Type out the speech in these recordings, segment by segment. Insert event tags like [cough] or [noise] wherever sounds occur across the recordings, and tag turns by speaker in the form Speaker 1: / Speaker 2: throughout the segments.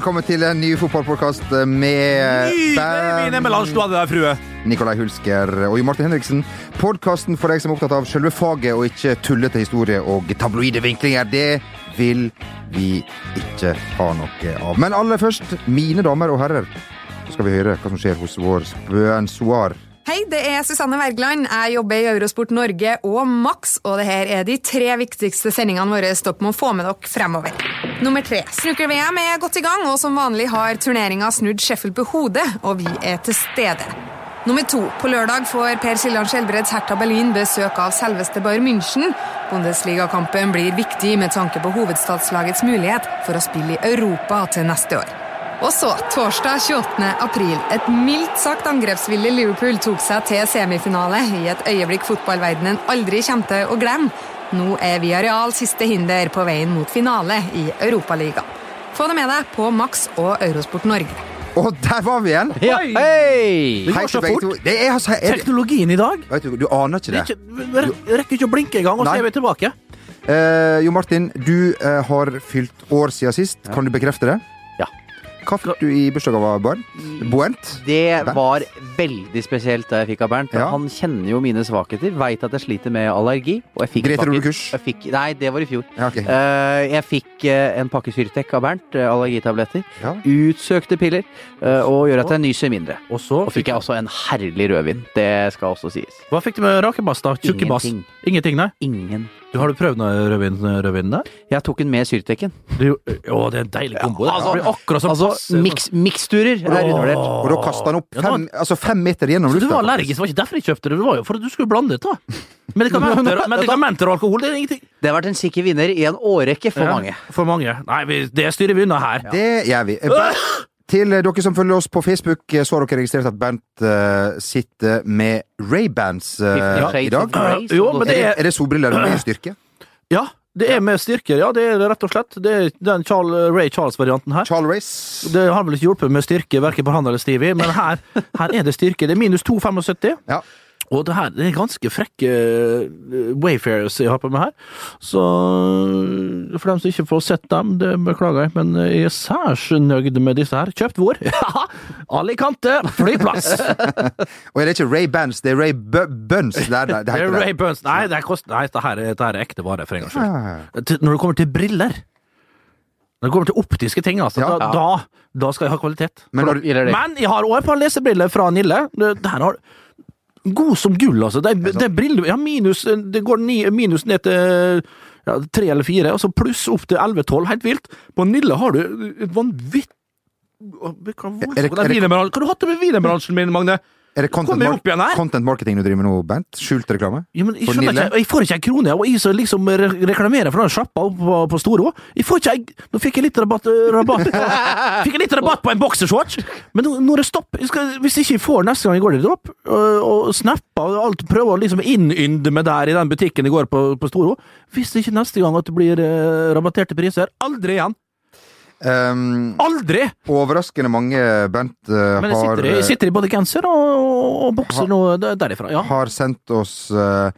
Speaker 1: velkommen til en ny fotballpodkast med
Speaker 2: Nydelig Nemmeland du hadde der, frue.
Speaker 1: Nikolai Hulsker og Jo Martin Henriksen. Podkasten for deg som er opptatt av selve faget og ikke tullete historie og tabloide vinklinger. Det vil vi ikke ha noe av. Men aller først, mine damer og herrer, så skal vi høre hva som skjer hos vår Spøensoar.
Speaker 3: Hei, det er Susanne Wergeland. Jeg jobber i Eurosport Norge og Max, og det her er de tre viktigste sendingene våre dere må få med dere fremover. Nummer tre. Snooker-VM er godt i gang, og som vanlig har turneringa snudd Sheffield på hodet, og vi er til stede. Nummer to. På lørdag får Per Siljan Skjelbreds Hertha Berlin besøk av selveste Bayern München. Bundesligakampen blir viktig med tanke på hovedstadslagets mulighet for å spille i Europa til neste år. Og så, torsdag 28. april. Et mildt sagt angrepsvillig Liverpool tok seg til semifinale i et øyeblikk fotballverdenen aldri kommer til å glemme. Nå er Viareal siste hinder på veien mot finale i Europaligaen. Få det med deg på Max og Eurosport Norge.
Speaker 1: Og der var vi igjen!
Speaker 2: Ja, hei! Det går så fort.
Speaker 1: Det er, altså, er,
Speaker 2: Teknologien i dag
Speaker 1: du, du aner ikke
Speaker 2: det
Speaker 1: det.
Speaker 2: er ikke, rekker ikke å blinke engang, og så er vi tilbake.
Speaker 1: Eh, jo Martin, du eh, har fylt år siden sist. Kan du bekrefte det?
Speaker 4: Ja.
Speaker 1: Hva fikk du i bursdagsgave av Bernt? Buent?
Speaker 4: Det
Speaker 1: Bernt?
Speaker 4: var veldig spesielt da jeg fikk av Bernt.
Speaker 1: Ja.
Speaker 4: Han kjenner jo mine svakheter, veit at jeg sliter med allergi. Og jeg fikk
Speaker 1: Grete
Speaker 4: fikk- Nei, det var i fjor.
Speaker 1: Ja, okay.
Speaker 4: uh, jeg fikk uh, en pakke Syrtec av Bernt, Uh, allergitabletter.
Speaker 1: Ja.
Speaker 4: Utsøkte piller, eh, og gjør at jeg nyser mindre.
Speaker 2: Og så
Speaker 4: Og fikk jeg også en herlig rødvin. Det skal også sies.
Speaker 2: Hva fikk du med rakebass, da? Tjukkebass?
Speaker 4: Ingenting.
Speaker 2: Ingenting, nei?
Speaker 4: Ingen.
Speaker 2: Du, har du prøvd noe rødvin, rødvin der?
Speaker 4: Jeg tok den med Syrtecen.
Speaker 2: Du, å, det er en deilig kombo. det.
Speaker 4: altså-
Speaker 2: det blir akkurat som
Speaker 4: Altså, miks, miksturer er undervurdert.
Speaker 1: Og da kasta han opp
Speaker 2: Ja, det var-
Speaker 1: fem, altså fem meter gjennom
Speaker 2: Så du
Speaker 1: lufta.
Speaker 2: var allergisk, det var ikke derfor jeg kjøpte det. Det var jo for at du skulle blande ut, da. Medikamenter, [laughs] medikamenter og alkohol, det er ingenting.
Speaker 4: Det har vært en sikker vinner i en årrekke for
Speaker 2: Ja,
Speaker 4: mange.
Speaker 2: For mange. Nei, vi, det styrer vi unna her.
Speaker 1: Det gjør vi. Eh, Til eh, dere som følger oss på Facebook, eh, så har dere registrert at Bernt eh, sitter med Ray-bands eh,
Speaker 4: Fifty
Speaker 1: i dag.
Speaker 4: of Grey, som
Speaker 2: Jo, men det
Speaker 1: det, er det solbriller med styrke?
Speaker 2: Ja, det er med styrke. Ja, det er det rett og slett. Det er den Charles, Ray Charles-varianten her.
Speaker 1: Charles Race?
Speaker 2: Det har vel ikke hjulpet med styrke, verken på han eller Stevie, men her, her er det styrke. Det er minus 2,75.
Speaker 1: Ja.
Speaker 2: Og det her det er ganske frekke eh, Wayfarers jeg har på meg her. Så for dem som ikke får sett dem, det beklager jeg, men jeg er særs nøyd med disse her. Kjøpt hvor? [laughs] Ja, Alicante flyplass! [laughs]
Speaker 1: Og er det ikke Ray-bands, det er Ray-buns? Det, er- det, det
Speaker 2: Det er Ray Buns. Nei, det er, kost... Nei dette, her, er- dette her er ekte vare, for en gangs skyld.
Speaker 1: Ah.
Speaker 2: Når det kommer til briller Når det kommer til optiske ting, altså,
Speaker 1: Ja.
Speaker 2: da, da, skal jeg ha kvalitet.
Speaker 1: Men når,
Speaker 2: Men jeg har òg et par lesebriller fra Nille. Det, det her har God som gull, altså. Det, er- det er briller Ja, minus Det går ni, minus ned til ja, tre eller fire, og så pluss opp til 11-12. Helt vilt. På Nille har du et vanvittig Hva
Speaker 1: Er det-
Speaker 2: hva
Speaker 1: er det-
Speaker 2: har du hatt det med wienerbransjen min, Magne?
Speaker 1: Er det content, mar content marketing du driver med nå, Bernt? Skjult reklame?
Speaker 2: Ja, men jeg, ikke, jeg får ikke en krone, og jeg som liksom re- reklamerer for den sjappa på, på Storo. Jeg får ikke, jeg, nå fikk jeg litt rabatt, rabatt på, [laughs] fikk jeg litt rabatt på en boksershorts, men nå, nå er det stopp. Skal, hvis ikke jeg får neste gang jeg går til dropp, og, og snapper og alt, prøver å liksom innynde meg der i den butikken jeg går på, på Storo, hvis ikke neste gang at det blir eh, rabatterte priser, aldri igjen.
Speaker 1: Um,
Speaker 2: Aldri!
Speaker 1: overraskende mange band uh,
Speaker 2: Men
Speaker 1: har,
Speaker 2: sitter, i- sitter i både genser og, og, bokser nå der- derifra, ja.
Speaker 1: har sendt oss uh,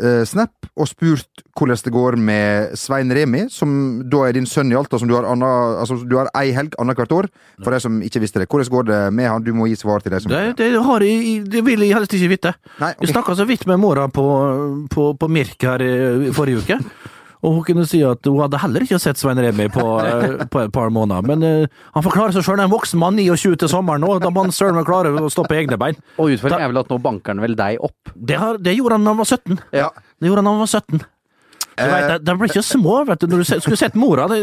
Speaker 1: uh, snap og spurt hvordan det går med Svein Remi, som da er din sønn i Alta, som du har, anna, altså, du har ei helg annethvert år. For de som ikke visste det. Hvordan går det med han? Du må gi svar til de som
Speaker 2: Det, det, har jeg, det vil jeg helst ikke vite.
Speaker 1: Nei,
Speaker 2: Vi
Speaker 1: ok.
Speaker 2: snakka så vidt med mora på, på, på Mirk her i forrige uke. Og hun kunne si at hun hadde heller ikke sett Svein Remi på, eh, på et par måneder. Men uh, han forklarer klare seg sjøl. En voksen mann, 29 til sommeren nå. Da må han søren meg klare å stå på egne bein.
Speaker 4: Og utfordringen er vel at nå banker han vel deg opp.
Speaker 2: Det, har, det gjorde han da han var 17.
Speaker 1: Ja.
Speaker 2: Det gjorde han da han var 17. Du
Speaker 1: Eh.
Speaker 2: vet, De blir ikke små, vet du. Når du skulle sett mora det,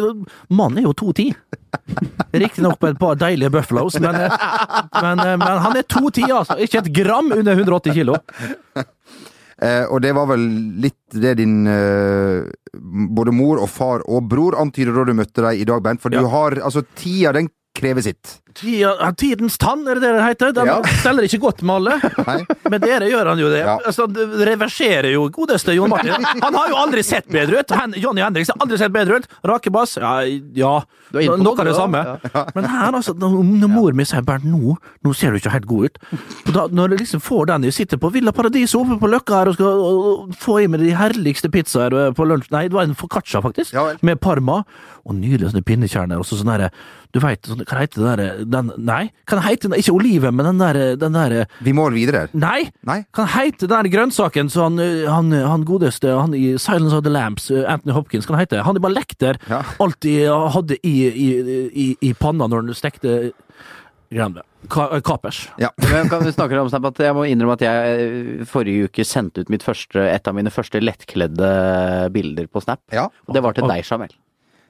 Speaker 2: Mannen er jo 2,10. Riktignok på et par deilige buffalos, men, men, men han er 2,10, altså. Ikke et gram under 180 kilo.
Speaker 1: Eh, og det var vel litt det din eh, både mor og far og bror antyder da du møtte deg i dag, Bernt. For
Speaker 2: Ja.
Speaker 1: du har Altså, tida den krever sitt.
Speaker 2: Tida, tidens tann, er det det det heter? Den
Speaker 1: Ja.
Speaker 2: steller ikke godt med alle. [laughs]
Speaker 1: Nei.
Speaker 2: Men dere gjør han jo det.
Speaker 1: Ja.
Speaker 2: Altså, han reverserer jo godeste Jon Martin. Han har jo aldri sett bedre ut. Hen, Johnny Henriks har aldri sett bedre ut. Rakebass, ja, ja.
Speaker 4: På
Speaker 2: Noe av det
Speaker 4: det,
Speaker 2: samme. Men her, altså, når, mor mi sier Bernt, nå, nå ser du ikke helt god ut. Da, når du liksom får den Jeg sitter på Villa Paradiso oppe på Løkka her og skal og, få i meg de herligste pizzaer eh, på lunsj. Nei, det var en foccaccia, faktisk.
Speaker 1: Ja
Speaker 2: med parma. Og nydelige sånne pinnekjerner. Og så sånn derre Du veit, sånn, hva heter det derre den, Nei, hva heter den Ikke oliven, men den derre den der,
Speaker 1: Vi må videre.
Speaker 2: Nei!
Speaker 1: Nei?
Speaker 2: Hva hete den der grønnsaken som han, eh, han, han godeste han i Silence of the Lamps, eh, Anthony Hopkins, kan hete. Han er bare lekter.
Speaker 1: Ja.
Speaker 2: Alltid hadde i, i, i, i panna når han stekte Glem det. Ka, kapers.
Speaker 1: Ja. [laughs]
Speaker 4: Men kan vi snakke om Snap, at Jeg må innrømme at jeg eh, forrige uke sendte ut mitt første, et av mine første lettkledde bilder på Snap.
Speaker 1: Ja.
Speaker 4: Og det var til deg, Jamel.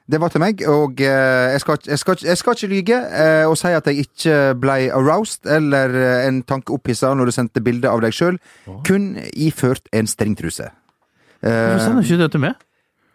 Speaker 1: Det var til meg, og eh, jeg, skal, jeg, skal, jeg skal ikke lyge eh, og si at jeg ikke ble aroused eller eh, en tanke opphissa når du sendte bilde av deg sjøl, kun iført en stringtruse.
Speaker 2: Hvorfor
Speaker 1: Eh,
Speaker 2: sender du ikke det til meg?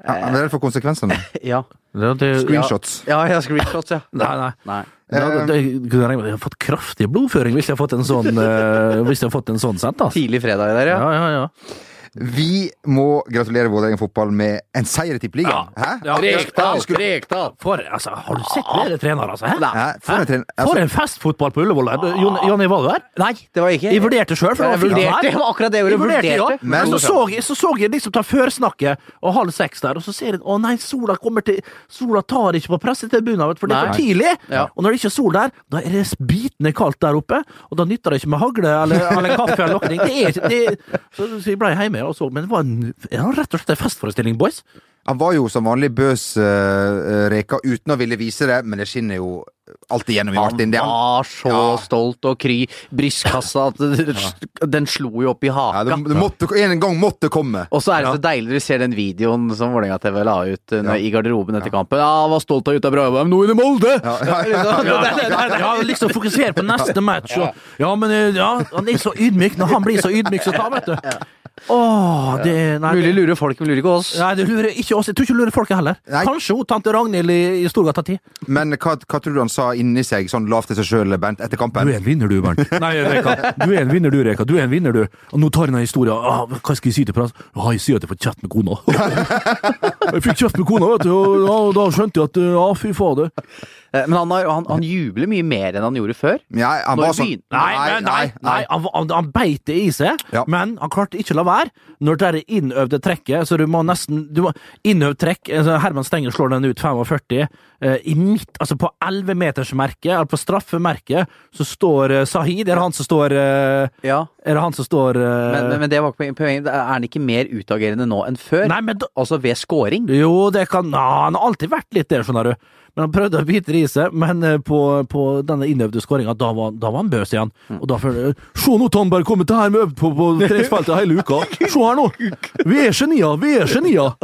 Speaker 1: ja, men det er for konsekvensene. [laughs]
Speaker 4: Ja.
Speaker 1: Screenshots.
Speaker 4: Ja, ja, screenshots, ja. [laughs]
Speaker 2: Nei, nei.
Speaker 4: Nei.
Speaker 2: Ja, det, det, jeg har fått kraftig blodføring hvis jeg har fått en sånn Hvis jeg har fått en sånn sendt, altså.
Speaker 4: Tidlig fredag der, ja.
Speaker 2: Ja, ja, ja.
Speaker 1: Vi må gratulere Vålerenga fotball med en seier i Tippeligaen. Hæ?
Speaker 2: Ja,
Speaker 4: Rekdal!
Speaker 2: Skulle-
Speaker 4: Rekdal!
Speaker 2: For, altså, har du sett flere trenere, altså? Hæ?
Speaker 1: Hæ? For en tren...
Speaker 2: For
Speaker 1: Altså,
Speaker 2: en festfotball på Ullevål! Jonny, var du der?
Speaker 4: Nei, det var ikke.
Speaker 2: Jeg vurderte sjøl, for det var fint
Speaker 4: det var akkurat det jeg
Speaker 2: vurderte, ja.
Speaker 1: Men-
Speaker 2: så, så, jeg, så så jeg liksom ta førsnakket og halv seks der, og så ser jeg å nei, sola kommer til Sola tar ikke på pressetribunen, for det er for tidlig.
Speaker 4: Ja.
Speaker 2: Og når det ikke er sol der, da er det bitende kaldt der oppe, og da nytter det ikke med hagle eller, eller kaffe eller noe. Det er ikke det, så, så jeg ble hjemme og så, men det var en, rett og slett en festforestilling, boys.
Speaker 1: han var jo som vanlig bøs uh, Reka uten å ville vise det, men det skinner jo alltid gjennom i Martin. Han-
Speaker 4: var så
Speaker 1: Ja.
Speaker 4: stolt og kry. Brystkassa, den slo jo opp i
Speaker 1: ja, det, det måtte, en gang måtte komme.
Speaker 4: Og så er det så deilig du ser den videoen som Vålerenga TV la ut uh,
Speaker 1: Ja.
Speaker 4: i garderoben etter kampen. Ja, han var stolt av gutta bra men nå er det Molde!
Speaker 1: Ja, ja, [laughs]
Speaker 2: liksom fokusere på neste match. Og, ja, men eh, ja, han er så ydmyk. Når han blir så ydmyk, så tar vet du. Åh, det nei,
Speaker 4: Mulig lurer folk, men lurer ikke oss.
Speaker 2: Nei, det lurer ikke oss. Jeg tror ikke lurer folket heller.
Speaker 1: Nei.
Speaker 2: Kanskje hun tante Ragnhild i, i Storgata 10.
Speaker 1: Men hva, hva tror du han sa inni seg, sånn lavt til seg sjøl, Bernt, etter kampen?
Speaker 2: Du en vinner, du, Bernt. [laughs] Nei, Reka. Du er en vinner, du, Reka. Du er en vinner, du. Og nå tar jeg en historie. Ah, hva skal jeg si til press? Ah, jeg sier at jeg får kjeft med kona. [laughs] jeg fikk kjeft med kona, vet du, og ja, da skjønte jeg at ja, fy fader.
Speaker 4: Eh, Men han, har, han, han jubler mye mer enn han gjorde før.
Speaker 1: Ja, han var sånn
Speaker 2: Nei, nei, nei, nei. Han, han, han beit det i seg,
Speaker 1: Ja.
Speaker 2: men han klarte ikke å la være. Når det er innøvde trekket, så du må nesten du må, Innøvd trekk altså Herman Stenger slår den ut 45. eh, I midt, altså på 11-metersmerket, eller på straffemerket, så står eh, Sahid. Er det han som står eh,
Speaker 4: Ja.
Speaker 2: Er det han som står uh...
Speaker 4: Men, men, men det var ikke poenget. Er han ikke mer utagerende nå enn før?
Speaker 2: Nei, men da,
Speaker 4: Altså ved scoring?
Speaker 2: Jo, det kan ja, Han har alltid vært litt der, skjønner du. Men han prøvde å bite det i seg, men eh, på, på denne innøvde skåringa, da, var- da var han bøs igjen. Og da følte jeg Se nå, Tandberg kommer til her med øvd på, på treningsfeltet hele uka! Se her nå! Vi er genier! Vi er genier! [laughs]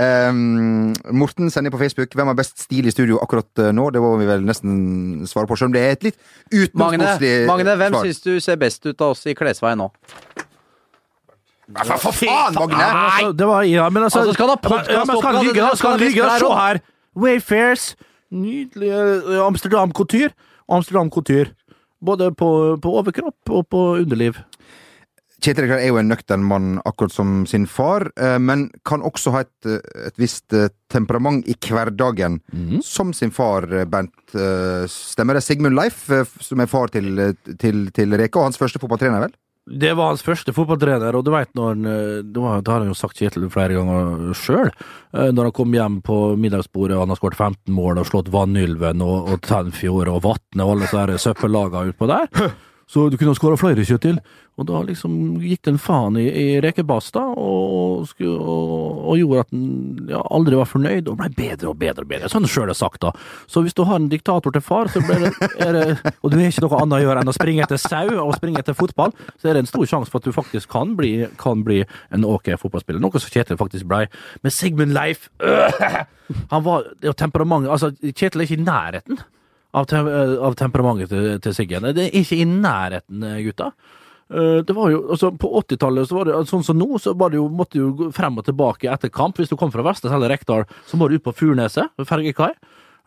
Speaker 1: Um, Morten sender på Facebook hvem har best stil i studio akkurat eh, nå. Det må vi vel nesten svare på, selv om det er et litt
Speaker 4: Magne,
Speaker 1: svar.
Speaker 4: Magne, hvem syns du ser best ut av oss i klesvei nå?
Speaker 1: For, for faen, Magne!
Speaker 2: Nei! altså, det var, ja, men altså,
Speaker 4: Altså, skal han ha opp?
Speaker 2: Skal han da?
Speaker 4: vise
Speaker 2: Se
Speaker 4: her
Speaker 2: her! Wayfairs. Nydelige eh, Amsterdam Couture. Amsterdam Couture. Både på, på overkropp og på underliv.
Speaker 1: Kjetil Rekdal er jo en nøktern mann, akkurat som sin far, eh, men kan også ha et, eh, et visst eh, temperament i hverdagen,
Speaker 2: mm.
Speaker 1: som sin far, Bernt. Stemmer det? Sigmund Leif, som er far til, til, til Reka, og hans første fotballtrener, vel?
Speaker 2: Det var hans første fotballtrener, og du veit når han Det, har han jo sagt Kjetil flere ganger sjøl. Når han kom hjem på middagsbordet han har skåret 15 mål og slått Vannylven og, og Tenfjord og Vatne og alle disse søppellagene utpå der. [laughs] Så du kunne ha skåra flere, Kjetil. Og da liksom gikk det en faen i, i rekebasta, og, og, og gjorde at den ja, aldri var fornøyd, og ble bedre og bedre og bedre. Sånn sjøl er sagt, da. Så hvis du har en diktator til far, så blir det, det Og du har ikke noe annet å gjøre enn å springe etter sau og springe etter fotball, så er det en stor sjanse for at du faktisk kan bli, kan bli en ok fotballspiller. Noe som Kjetil faktisk blei. Men Sigmund Leif øh, Han var jo temperamentet Altså, Kjetil er ikke i nærheten av, te av temperamentet til, til Siggen. Det er ikke i nærheten, gutta. Eh, Det var jo, altså På 80-tallet, så var det sånn som nå, så var det jo, måtte du gå frem og tilbake etter kamp. Hvis du kom fra Vestnes eller Rekdal, så må du ut på Furneset, fergekai.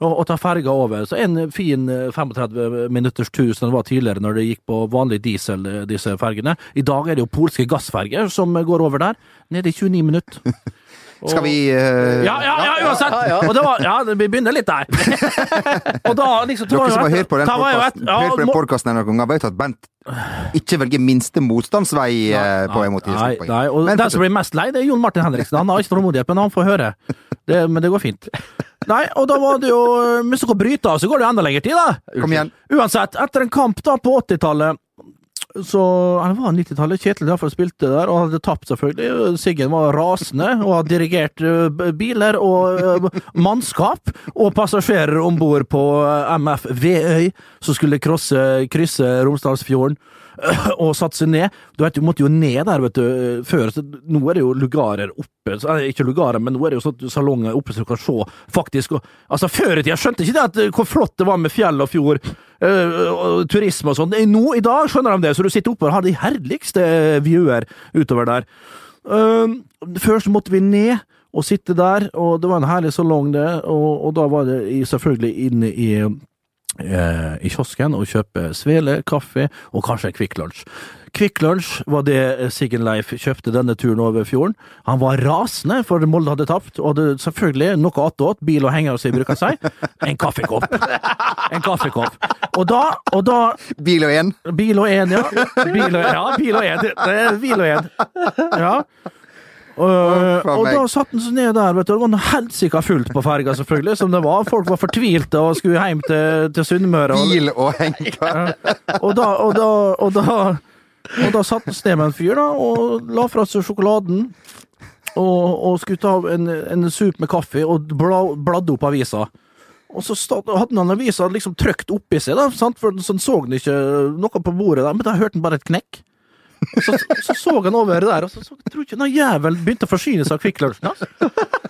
Speaker 2: og, og ta ferga over. Så en fin eh, 35 minutters tur som det var tidligere når det gikk på vanlig diesel, eh, disse fergene. I dag er det jo polske gassferger som går over der, nede i 29 minutter. [laughs] Og-
Speaker 1: Skal vi uh,
Speaker 2: ja, ja, ja, uansett! Og det var, ja, vi begynner litt der. [laughs] og da liksom
Speaker 1: Dere som har hørt på den den
Speaker 2: må-
Speaker 1: podcasten noen ganger, vet at Bent ikke velger minste motstandsvei eh, på en måte.
Speaker 2: Nei, nei, og
Speaker 1: Men
Speaker 2: den som blir mest lei, det er Jon Martin Henriksen. Han har ikke tålmodighet, men han får høre. Det, men det går fint. Nei, og da var det jo Hvis dere bryter av, så går det enda lengre tid, da.
Speaker 1: Kom igjen.
Speaker 2: Uansett, etter en kamp da på 80-tallet så han var 90-tallet? Kjetil derfor spilte der, og hadde tapt, selvfølgelig. Siggen var rasende og hadde dirigert eh, biler og eh, mannskap og passasjerer om bord på eh, MF Veøy, som skulle krosse, krysse Romsdalsfjorden [clears throat] og satt seg ned. Du vet, du måtte jo ned der, vet du, før. Nå er det jo lugarer oppe. Ikke lugarer, men nå er det jo sånn salonger oppe så du kan se, faktisk. Og, altså, før i tida skjønte ikke det at, eh, hvor flott det var med fjell og fjord, Uh, og turisme og sånn. Nå, i dag, skjønner de det, så du sitter oppe og har de herligste viewer utover der. Uh, før så måtte vi ned og sitte der, og det var en herlig salong, det, og, og da var det selvfølgelig inne i i kiosken og kjøpe svele, kaffe og kanskje en Kvikk Lunsj. Kvikk Lunsj var det Siggen Leif kjøpte denne turen over fjorden. Han var rasende, for Molde hadde tapt, og hadde selvfølgelig noe attåt, bil og henger, som bruker si, en kaffekopp. En kaffekopp. Og da, og da
Speaker 1: Bil og én.
Speaker 2: Bil og én, ja. Bil og, ja, bil og én. Det bil og én. Ja. Og, og da satt han seg ned der, vet du. Det var noe helsika fullt på ferga, selvfølgelig, som det var. Folk var fortvilte og skulle hjem til, til Sunnmøre.
Speaker 1: Bil og henker.
Speaker 2: og da, og da, og da, og da satt han sted med en fyr da, og la fra seg sjokoladen. Og, og skulle ta en, en sup med kaffe og bla, bladde opp avisa. Og så stod, hadde han avisa liksom trykt oppi seg, da, sant? for sånn så han ikke noe på bordet. der, Men da hørte han bare et knekk. Så, så så han over der, og så, så tror ikke den jævelen begynte å forsyne seg av Kvikk Lunsjen.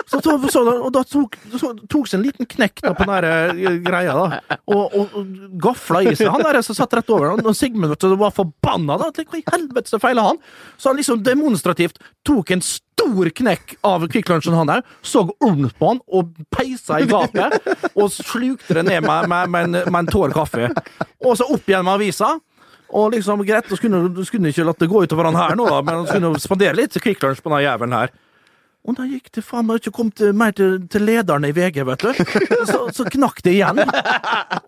Speaker 2: Så, så, så, og da tok, så, seg en liten knekk da, på den der eh, greia, da, og, og, og gafla i seg. Han der som satt rett over, og Sigmund vet du, var forbanna. da, Hva i helvete så feila han? Så han liksom demonstrativt tok en stor knekk av Kvikk Lunsjen, han der, så ormt på han og peisa i gapet, og slukte det ned med, med, med, en, med en tår kaffe. Og så opp igjen med avisa. Og liksom, greit, så skulle skulle ikke latt det gå utover han her nå, da, men han skulle spandere litt Kvikk Lunsj på den jævelen her. Og da gikk det faen meg ikke kom til, mer til, til lederne i VG, vet du. Så, så knakk det igjen.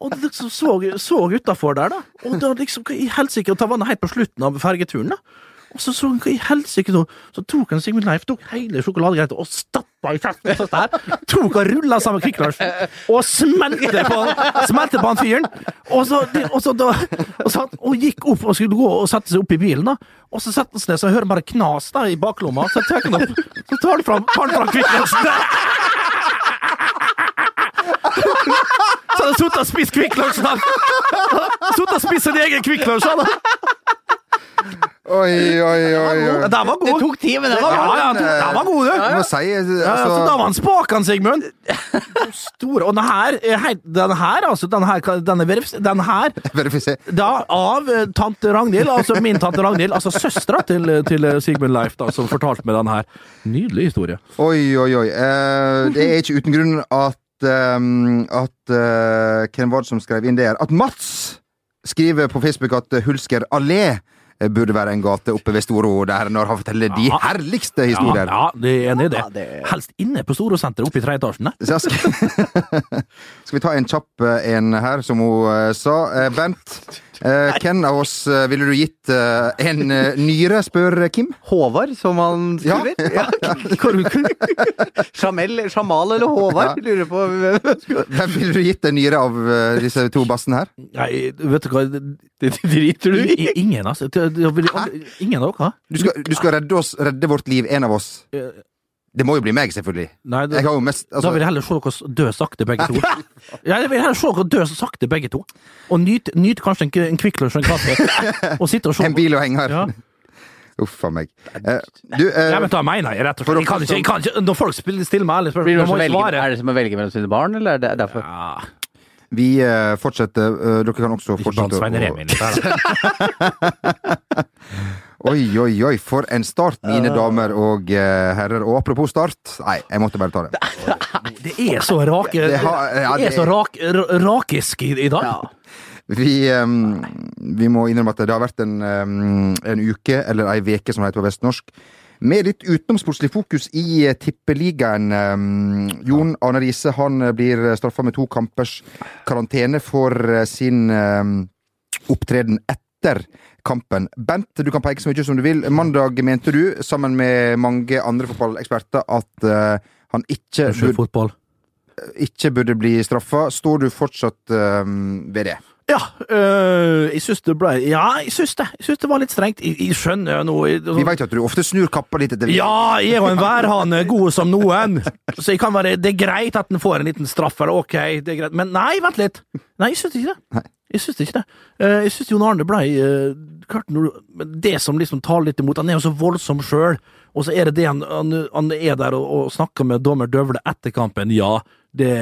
Speaker 2: Og det liksom så, så utafor der, da. Og da liksom, hva i helsike Og ta vannet han helt på slutten av fergeturen, da. Og så så han hva i helsike så, så tok han Sigmund Leif, tok hele sjokoladegreia og stappa i kjeften. på dette her, Tok og rulla sammen Kvikk Lunsj og smelte på, smelte på han fyren. Og så, og, så da, og, så, og gikk opp og skulle gå og sette seg opp i bilen, da. Og så setter han seg ned, så jeg hører bare knas da i baklomma. Så tar han opp, så tar han fram, tar fram Kvikk. Så hadde han sittet og spist Kvikk Lunsj. han. Sittet og spist sin egen Kvikk Lunsj. han.
Speaker 1: Oi, oi, oi. oi.
Speaker 2: Den var
Speaker 4: Det tok tid, men det
Speaker 2: Ja,
Speaker 4: var bra.
Speaker 2: ja, den var god, du.
Speaker 1: Ja, ja. si altså,
Speaker 2: ja, altså, da var han spaken, Sigmund. [laughs] Store. Og den her, er den her, altså, den her, den er verifis- den her [laughs] da, av eh, tante Ragnhild, altså min tante Ragnhild, altså søstera til, til Sigmund Leif, da, som fortalte meg den her. Nydelig historie.
Speaker 1: Oi, oi, oi. Eh, det er ikke uten grunn at um, At uh, Hvem var det som skrev inn det her? At Mats skriver på Facebook at Hulsker allé eh, burde være en gate oppe ved Storo der når han forteller de
Speaker 2: Ja.
Speaker 1: herligste
Speaker 2: Ja,
Speaker 1: historier.
Speaker 2: ja, det er enig i det.
Speaker 4: Det-
Speaker 2: Helst inne på Storosenteret, oppe i tredje etasjen. [laughs]
Speaker 1: Skal, vi ta en kjapp eh, en her, som hun eh, sa. Eh, Bent, eh, hvem av oss eh, ville du gitt uh, en nyre, spør Kim?
Speaker 4: Håvard, som han
Speaker 1: Ja.
Speaker 4: skriver. Ja. Jamel, Jamal eller Håvard? Lurer på
Speaker 1: Hvem ville du gitt en nyre av disse to bassene her?
Speaker 2: Nei, vet du hva
Speaker 4: Det driter du i.
Speaker 2: Ingen, altså. Ingen av dere?
Speaker 1: Du skal, du skal redde oss, redde vårt liv, en av oss.
Speaker 2: Eh,
Speaker 1: Det må jo bli meg, selvfølgelig.
Speaker 2: Nei, det,
Speaker 1: Jeg har jo mest
Speaker 2: Da
Speaker 1: altså,
Speaker 2: vil jeg heller se dere dø sakte, begge to. [laughs] Jeg vil heller se dere dø sakte, begge to. Og nyte nyt kanskje en, en Kvikk Lunsj og en kaffe. [laughs] Og sitte og se
Speaker 1: En bil og henger.
Speaker 2: Ja. [laughs]
Speaker 1: Uff a meg. Eh, du, uh,
Speaker 2: Ja, men da mener jeg rett og slett. Jeg kan ikke, jeg kan ikke, når folk stiller meg ærlige spørsmål, må jeg svare.
Speaker 4: er det som å velge mellom sine barn, eller er det derfor?
Speaker 2: Ja,
Speaker 1: vi uh, fortsetter. Uh, dere kan også
Speaker 2: ikke blant
Speaker 1: fortsette
Speaker 2: Svein litt her, da.
Speaker 1: Oi, oi, oi, for en start, mine damer og eh, herrer. Og apropos start, nei, jeg måtte bare ta det.
Speaker 2: Det er så rake
Speaker 1: Det har- ja,
Speaker 2: Det er så rak, rakisk i, i dag.
Speaker 1: Vi, um, vi må innrømme at det har vært en, um, en uke, eller ei veke som det heter på vestnorsk, med litt utenomsportslig fokus i eh, tippeligaen. Jon Arne Riise han eh, blir straffa med to kampers karantene for eh, sin opptreden etter kampen. Bent, du kan peke så mye som du vil. Mandag mente du, sammen med mange andre fotballeksperter, at uh, han ikke
Speaker 2: Unnskyld,
Speaker 1: burde,
Speaker 2: fotball.
Speaker 1: ikke burde bli straffa. Står du fortsatt uh, ved det?
Speaker 2: Ja, øh, jeg syns det ble Ja, jeg syns det. Jeg syns det var litt strengt. Jeg, jeg skjønner jo nå jeg-
Speaker 1: Vi vet jo at du ofte snur kappa litt etter
Speaker 2: Ja, jeg er jo en værhane god som noen. Så jeg kan være, det er greit at en får en liten straff, eller ok, det er greit. Men nei, vent litt. Nei, jeg syns ikke det.
Speaker 1: Nei.
Speaker 2: Jeg syns ikke det. Eh, Jeg syns Jon Arne ble eh, Det som liksom tar litt imot Han er jo så voldsom sjøl, og så er det det han, han, han er der og, og snakker med dommer Døvle etter kampen. Ja, det,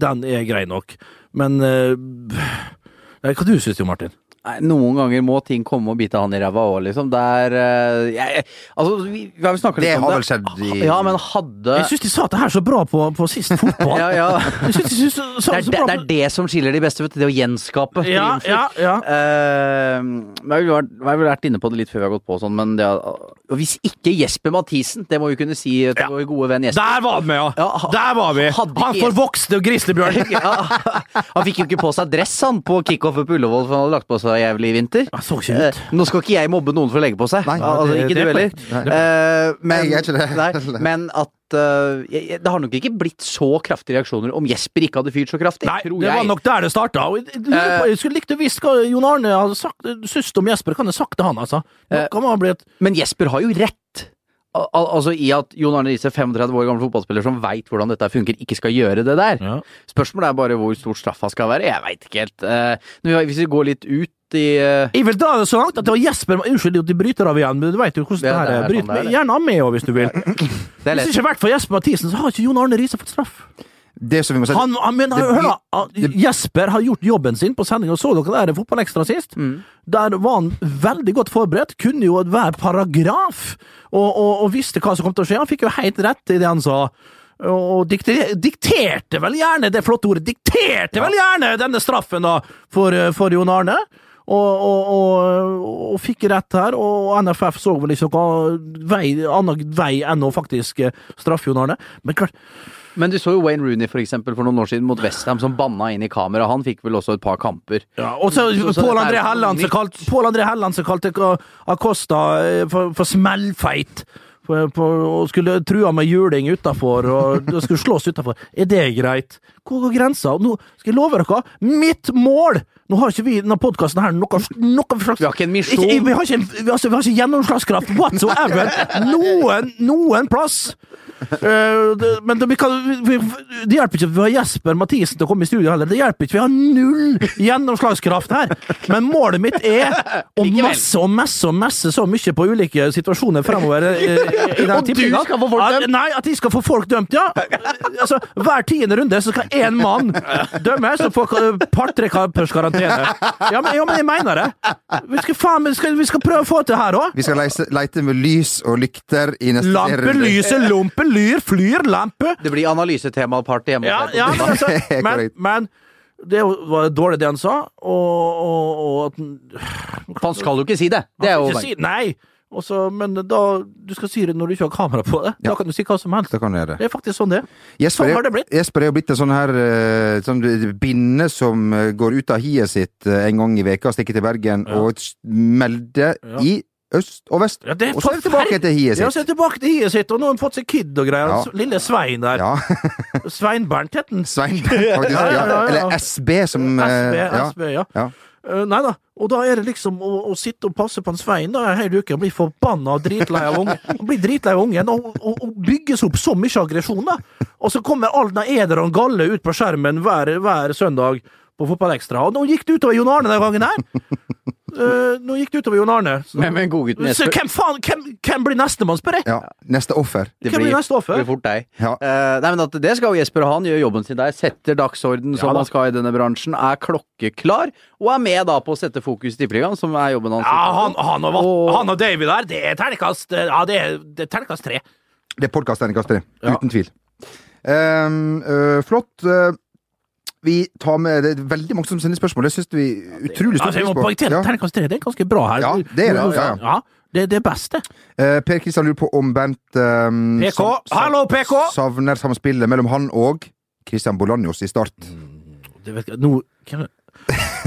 Speaker 2: den er grei nok, men nei, Hva du syns du, Martin?
Speaker 4: Nei, noen ganger må ting komme og bite han i ræva òg, liksom. Det er eh, jeg, Altså, vi, vi har vel snakka litt
Speaker 1: Det
Speaker 4: om
Speaker 1: har
Speaker 4: det.
Speaker 1: vel skjedd i-
Speaker 4: Ja, men hadde
Speaker 2: Jeg syns de sa det her så bra på, på sist fotball. [laughs]
Speaker 4: ja, ja.
Speaker 2: Jeg synes de synes, så, så,
Speaker 4: Det, er,
Speaker 2: så
Speaker 4: det,
Speaker 2: bra
Speaker 4: det
Speaker 2: på-
Speaker 4: er det som skiller de beste, vet du. Det å gjenskape
Speaker 2: Ja,
Speaker 4: triumfer.
Speaker 2: ja, ja.
Speaker 4: Eh, jeg har vært, vi har vel vært inne på det litt før vi har gått på sånn, men det, er- og hvis ikke Jesper Mathisen, det må vi kunne si til
Speaker 2: Ja.
Speaker 4: vår gode venn Jesper
Speaker 2: Der var vi, ja!
Speaker 4: Ja, ha-
Speaker 2: Der var vi!
Speaker 4: hadde
Speaker 2: Han
Speaker 4: ikke-
Speaker 2: forvokste grislebjørn! [laughs]
Speaker 4: ja, Han fikk jo ikke på seg dress han på kickoffet på Ullevål, for han hadde lagt på seg jævlig i vinter.
Speaker 2: Han så ikke
Speaker 4: Eh,
Speaker 2: ut.
Speaker 4: nå skal ikke jeg mobbe noen for å legge på seg.
Speaker 1: Nei,
Speaker 4: altså,
Speaker 2: det-
Speaker 4: ikke
Speaker 2: det
Speaker 4: du
Speaker 2: er
Speaker 4: heller. Eh, men,
Speaker 1: jeg ikke det.
Speaker 4: Nei, [laughs] men at uh, jeg, Det har nok ikke blitt så kraftige reaksjoner om Jesper ikke hadde fyrt så kraftig,
Speaker 2: Nei, det var nok der det starta. Jeg, jeg, skulle likt å visst hva Jon Arne hadde sagt syns om Jesper. Kan jeg sagt det, han, altså? Nå
Speaker 4: Eh, Men Jesper har jo rett. Al al altså I at Jon Arne Riise, 35 år gammel fotballspiller som veit hvordan dette funker, ikke skal gjøre det der.
Speaker 2: ja.
Speaker 4: Spørsmålet er bare hvor stort straffa skal være. Jeg veit ikke helt. Eh, hvis vi går litt ut i uh...
Speaker 2: Jeg vil dra det så langt at det var Jesper Unnskyld at de bryter av igjen, men du veit jo hvordan det her er.
Speaker 4: er
Speaker 2: Bryt
Speaker 4: sånn det.
Speaker 2: gjerne av med òg, hvis du vil.
Speaker 4: Det er
Speaker 2: Hvis det ikke hadde vært for Jesper Mathisen, så har ikke Jon Arne Riise fått straff.
Speaker 1: Det som vi må si
Speaker 2: Han, mener,
Speaker 1: det
Speaker 2: hør da, Jesper har gjort jobben sin på sending, og så dere der Fotballekstra sist?
Speaker 4: Mm.
Speaker 2: Der var han veldig godt forberedt, kunne jo hver paragraf, og, og, og visste hva som kom til å skje. Han fikk jo helt rett i det han sa. Og dikte, dikterte vel gjerne det flotte ordet, dikterte vel gjerne denne straffen da, for, for Jon Arne. Og, og, og, og fikk rett her, og NFF så vel ikke noen vei, annen vei enn å faktisk straffe Jon Arne. Men klart,
Speaker 4: Men du så jo Wayne Rooney for eksempel for noen år siden mot Westham som banna inn i kamera. Han fikk vel også et par kamper.
Speaker 2: Ja, og så
Speaker 4: Så- så
Speaker 2: Pål André Helland som
Speaker 4: nytt.
Speaker 2: kalt- Pål André Helland som kalte Acosta eh, for, for smellfeit. På, på, og skulle trua med juling utafor, og skulle slås utafor. Er det greit? Hvor går grensa? Nå skal jeg love dere, mitt mål Nå har ikke vi i denne podkasten noe, noe slags
Speaker 4: Vi har ikke en misjon.
Speaker 2: Ikke, vi, har ikke, vi, har ikke, vi har ikke gjennomslagskraft whatsoever noen, noen plass. Uh, det, men det, kan, vi, det hjelper ikke at vi har Jesper Mathisen til å komme i studio heller. Det hjelper ikke. Vi har null gjennomslagskraft her. Men målet mitt er å messe og messe og messe så mye på ulike situasjoner fremover. Uh, i den
Speaker 4: Og du skal få folk
Speaker 2: At- Nei, at de skal få folk dømt, ja. Altså, Hver tiende runde så skal én mann dømmes og får par-tre kampers karantene. Ja men, ja, men jeg mener det. Vi skal, faen, vi skal, vi skal prøve å få til det her òg.
Speaker 1: Vi skal leise, leite med lys og lykter i neste
Speaker 2: Lampe,
Speaker 1: serierunde.
Speaker 2: lyse, lompe, lyr, flyr, lampe.
Speaker 4: Det blir analysetema-party hjemme
Speaker 2: Ja, ja, men, altså, [laughs] men, men det var dårlig det han sa, og, og, og Han
Speaker 4: skal jo ikke si det. Det er jo
Speaker 2: si, Nei! Og så- men da Du skal si det når du ikke har kamera på det. Da
Speaker 1: Ja.
Speaker 2: kan du si hva som helst.
Speaker 1: Det.
Speaker 2: Det er faktisk sånn det er.
Speaker 1: Jesper,
Speaker 2: Sånn har det blitt.
Speaker 1: Jesper er jo blitt en sånn her eh, sånn binne som eh, går ut av hiet sitt eh, en gang i veka, stikker til Bergen
Speaker 2: Ja.
Speaker 1: og melder
Speaker 2: Ja.
Speaker 1: i øst og vest.
Speaker 2: Ja,
Speaker 1: og så er det tilbake til hiet sitt.
Speaker 2: Ja, så er det tilbake til hiet sitt, og nå har han fått seg kid og greier.
Speaker 1: Ja.
Speaker 2: Lille Svein der. Svein Bernt het han.
Speaker 1: Svein, faktisk. [laughs]
Speaker 2: Ja, ja.
Speaker 1: Eller SB, som
Speaker 2: SB. SB, ja. Eh, nei da. Og da er det liksom å, å sitte og passe på en Svein da, en hel uke og bli forbanna og dritlei av ungen. [laughs] Bli dritlei av ungen og, og, og bygges opp så mye aggresjon, da. Og så kommer den eder og galle ut på skjermen hver, hver søndag på Fotballekstra. Og nå gikk det utover Jon Arne den gangen her. Eh, nå gikk det utover Jon Arne. Så,
Speaker 4: Men, men godgutten
Speaker 2: så
Speaker 4: Jesper,
Speaker 2: hvem faen hvem, hvem blir nestemann, spør jeg?
Speaker 1: Ja, neste offer.
Speaker 4: det
Speaker 2: hvem blir neste offer?
Speaker 4: blir fort deg.
Speaker 1: Ja.
Speaker 4: Uh, nei, men at Det skal jo Jesper ha. Han gjør jobben sin der. Setter dagsorden som
Speaker 2: da.
Speaker 4: han skal i denne bransjen. Er klokkeklar. Og er med da på å sette fokus i Tippeligaen, som er jobben hans.
Speaker 2: Ja, han, han, og,
Speaker 4: Og-
Speaker 2: han og David der, det er terningkast Ja, det er, det er terningkast tre.
Speaker 1: Det er podkasten, Kasper.
Speaker 2: Ja.
Speaker 1: Uten tvil. Um, uh, flott. øh, vi tar med Det er veldig mange som sender spørsmål. Det syns vi utrolig stor pris på.
Speaker 2: Terningkast tre. Det er ganske bra her.
Speaker 1: Ja, det er det, ja,
Speaker 2: det, er det beste.
Speaker 1: Eh, per Kristian lurer på om Bent eh,
Speaker 2: PK. Hallo, PK!
Speaker 1: savner samspillet mellom han og Christian Bolanjos i Start.
Speaker 2: Det vet jeg, nå, hvem,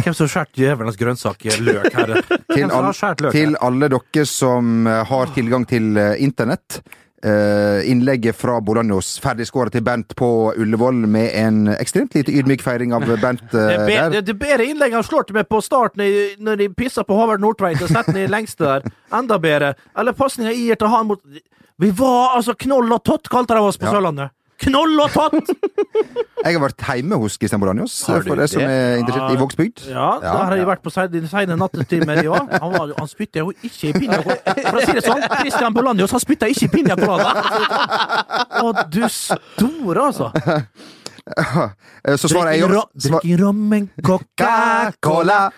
Speaker 2: hvem som har skåret djevelens grønnsak løk her? [laughs]
Speaker 1: Til,
Speaker 2: Hvem som
Speaker 1: all,
Speaker 2: har skåret løk
Speaker 1: til alle dere som eh, har tilgang til eh, internett. Eh, innlegget fra Bolanjos ferdigskåra til Bernt på Ullevål med en ekstremt lite ydmyk feiring av Bernt eh, [laughs]
Speaker 2: Det er, be,
Speaker 1: der.
Speaker 2: det, er bedre innlegg han slår til meg på starten når de pisser på Håvard Nordtveit og setter den i lengste der. Enda bedre. Eller pasninga jeg gir til han mot Vi var altså knoll og tott, kalte de oss på
Speaker 1: Ja.
Speaker 2: Sørlandet. Knoll og tott! [laughs]
Speaker 1: Jeg har vært hjemme hos Christian Bolanjos, for det? deg som er interessert i. Vågsbygd.
Speaker 2: Ja,
Speaker 1: Ja,
Speaker 2: der har jeg vært på seine nattetimer, ja. Han, var- han spytta jo ikke i pinja For å si det sånn, Christian Bolanjos han spytta ikke i pinja colada. [laughs] Å, du store, altså.
Speaker 1: Eh, Så svarer jeg ja. Sva-
Speaker 2: rom rommen Coca-Cola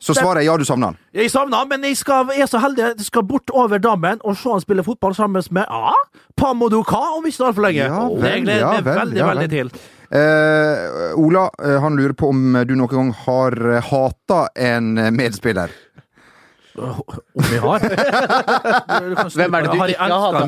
Speaker 1: Så svarer jeg ja, du savner han.
Speaker 2: Jeg savner han, men jeg, skal, jeg er så heldig jeg skal bort over dammen og se han spille fotball sammen med ja, Pamodoka om ikke så altfor lenge.
Speaker 1: Ja, vel,
Speaker 2: det gleder jeg
Speaker 1: ja,
Speaker 2: meg veldig, veldig til.
Speaker 1: Uh, Ola eh, han lurer på om du noen gang har hata en medspiller.
Speaker 2: Om jeg har. [laughs]
Speaker 4: Hvem er det du
Speaker 2: Har
Speaker 4: ikke har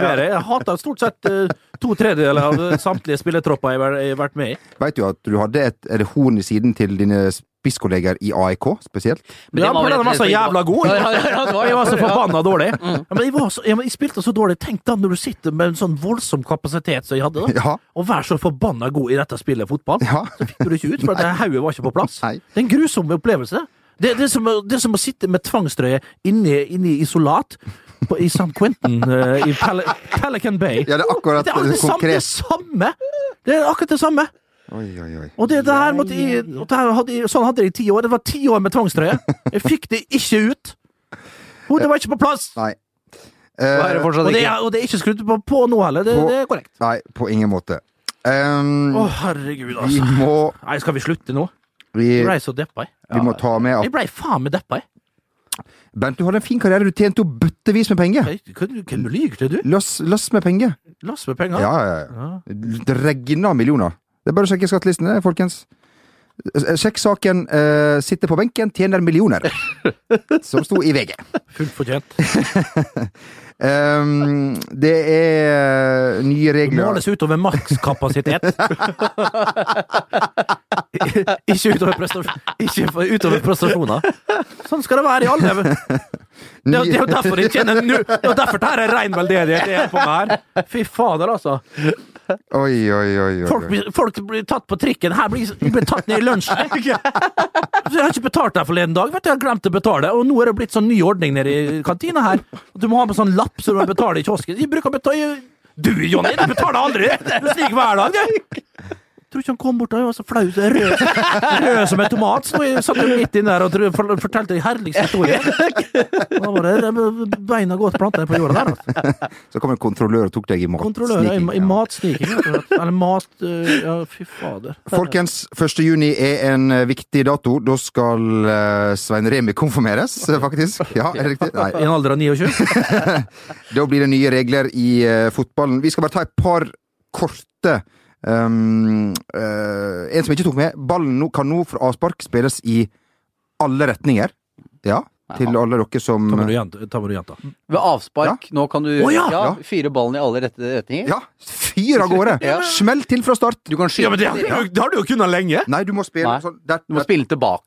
Speaker 2: bedre? Jeg hater stort sett eh, to tredjedeler av samtlige spillertropper jeg har- vært med i.
Speaker 1: Veit du at du hadde et er det horn i siden til dine spisskolleger i AIK spesielt?
Speaker 4: Men
Speaker 2: Ja, for den var så jævla god! Jeg var så forbanna dårlig.
Speaker 1: Mm.
Speaker 2: Men jeg, var så, jeg, spilte så dårlig. Tenk da når du sitter med en sånn voldsom kapasitet som jeg hadde, da.
Speaker 1: Ja.
Speaker 2: og vær så forbanna god i dette spillet fotball.
Speaker 1: Ja.
Speaker 2: Så fikk du det ikke ut, for [laughs] hodet var ikke på plass. Det er en grusom opplevelse. Det, det, er som, det er som å sitte med tvangstrøye inni, i isolat på, i San Quentin uh, i Pel Pelican Bay.
Speaker 1: Ja, det er akkurat
Speaker 2: det, er det, samme, det
Speaker 1: konkret.
Speaker 2: samme! Det er akkurat det samme.
Speaker 1: Oi, oi, oi.
Speaker 2: Og det, det her måtte jeg, det hadde, sånn hadde jeg i ti år. Det var ti år med tvangstrøye. Jeg fikk det ikke ut. Hodet var ikke på plass.
Speaker 1: Nei.
Speaker 4: Fortsatt
Speaker 2: Og det, er, og det er ikke skrudd på, på nå heller. Det,
Speaker 1: På-
Speaker 2: det er korrekt.
Speaker 1: nei, på ingen måte. Um,
Speaker 2: Å, herregud,
Speaker 1: vi
Speaker 2: altså.
Speaker 1: må
Speaker 2: Nei, skal vi slutte nå?
Speaker 1: Vi,
Speaker 2: Jeg blei så deppa, jeg.
Speaker 1: vi må ta med
Speaker 2: Jeg blei faen meg deppa, jeg.
Speaker 1: Bent, du hadde en fin karriere. Du tjente jo bøttevis med penger.
Speaker 2: Du lyver til, du?
Speaker 1: Lass, lass med penger.
Speaker 2: Lass med penger.
Speaker 1: Ja, ja, ja. Det regner millioner. Det er bare å sjekke skattelistene, folkens. Sjekk saken. Uh, sitter på benken, tjener millioner. [laughs] Som sto i VG.
Speaker 2: Fullt fortjent.
Speaker 1: Um, [laughs] det er nye regler
Speaker 2: Måles utover makskapasitet. [laughs] [laughs] ikke utover, prestasjon, ikke for- utover prestasjoner. Sånn skal det være i alle. [laughs] Det er det er jo derfor jeg kjenner nu. Det er jo derfor det her er rein veldedighet jeg er på med her. Fy fader, altså.
Speaker 1: Oi, oi, oi.
Speaker 2: Folk blir, folk blir tatt på trikken. Her blir blir tatt ned i lunsjen. [laughs] jeg. Har ikke betalt der forleden dag. Vet du, Jeg har glemt å betale. Og nå er det blitt sånn ny ordning nede i kantina her. Du må ha med sånn lapp så du må betale i kiosken. De bruker å betale Du, Jonny, du betaler aldri! Du stiger hver dag, du! Tror ikke han kom bort og var så flau. så Rød, rød som en tomat. Så jeg satt midt inn der og tro- for- fortalte en herligste historie. Da var det beina godt planta på jorda der. Altså.
Speaker 1: Så kom en kontrollør og tok deg i
Speaker 2: matsniking. I, i
Speaker 1: ja.
Speaker 2: matsniking. Eller mat øh, Ja, fy fader.
Speaker 1: Folkens, 1. juni er en eh, viktig dato. Da skal eh, Svein Remi konfirmeres, eh, faktisk. Ja, er det riktig? Nei.
Speaker 2: I [laughs] en alder av 29? [laughs]
Speaker 1: Da blir det nye regler i eh, fotballen. Vi skal bare ta et par korte um, uh, En som ikke tok med. Ballen nå, kan nå fra avspark spilles i alle retninger. Ja, til alle dere som
Speaker 2: Ta med du jenta.
Speaker 4: Ved avspark, nå kan du
Speaker 2: oh, ja!
Speaker 1: Ja.
Speaker 4: fyre ballen i alle rette retninger.
Speaker 1: Ja, fyr av gårde! [laughs]
Speaker 4: Ja.
Speaker 1: Smell til fra start!
Speaker 4: Du kan skyte
Speaker 2: Ja, men det har, du jo- det har du jo kunnet lenge!
Speaker 1: Nei, du må spille sånn der,
Speaker 4: Du må spille tilbake.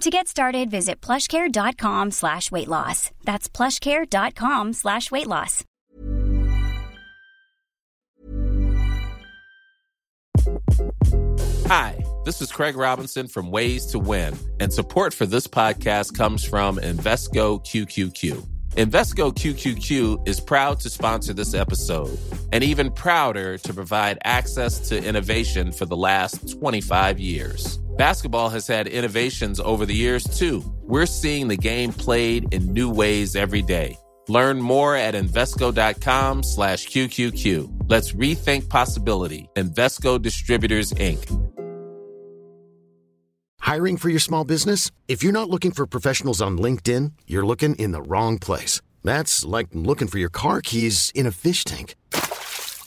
Speaker 5: To get started, visit plushcare.com slash weight loss. That's plushcare.com slash weight loss.
Speaker 6: Hi, this is Craig Robinson from Ways to Win, and support for this podcast comes from Invesco QQQ. Invesco QQQ is proud to sponsor this episode and even prouder to provide access to innovation for the last 25 years. Basketball has had innovations over the years too. We're seeing the game played in new ways every day. Learn more at Invesco.com slash QQQ. Let's rethink possibility. Invesco Distributors, Inc.
Speaker 7: Hiring for your small business? If you're not looking for professionals on LinkedIn, you're looking in the wrong place. That's like looking for your car keys in a fish tank.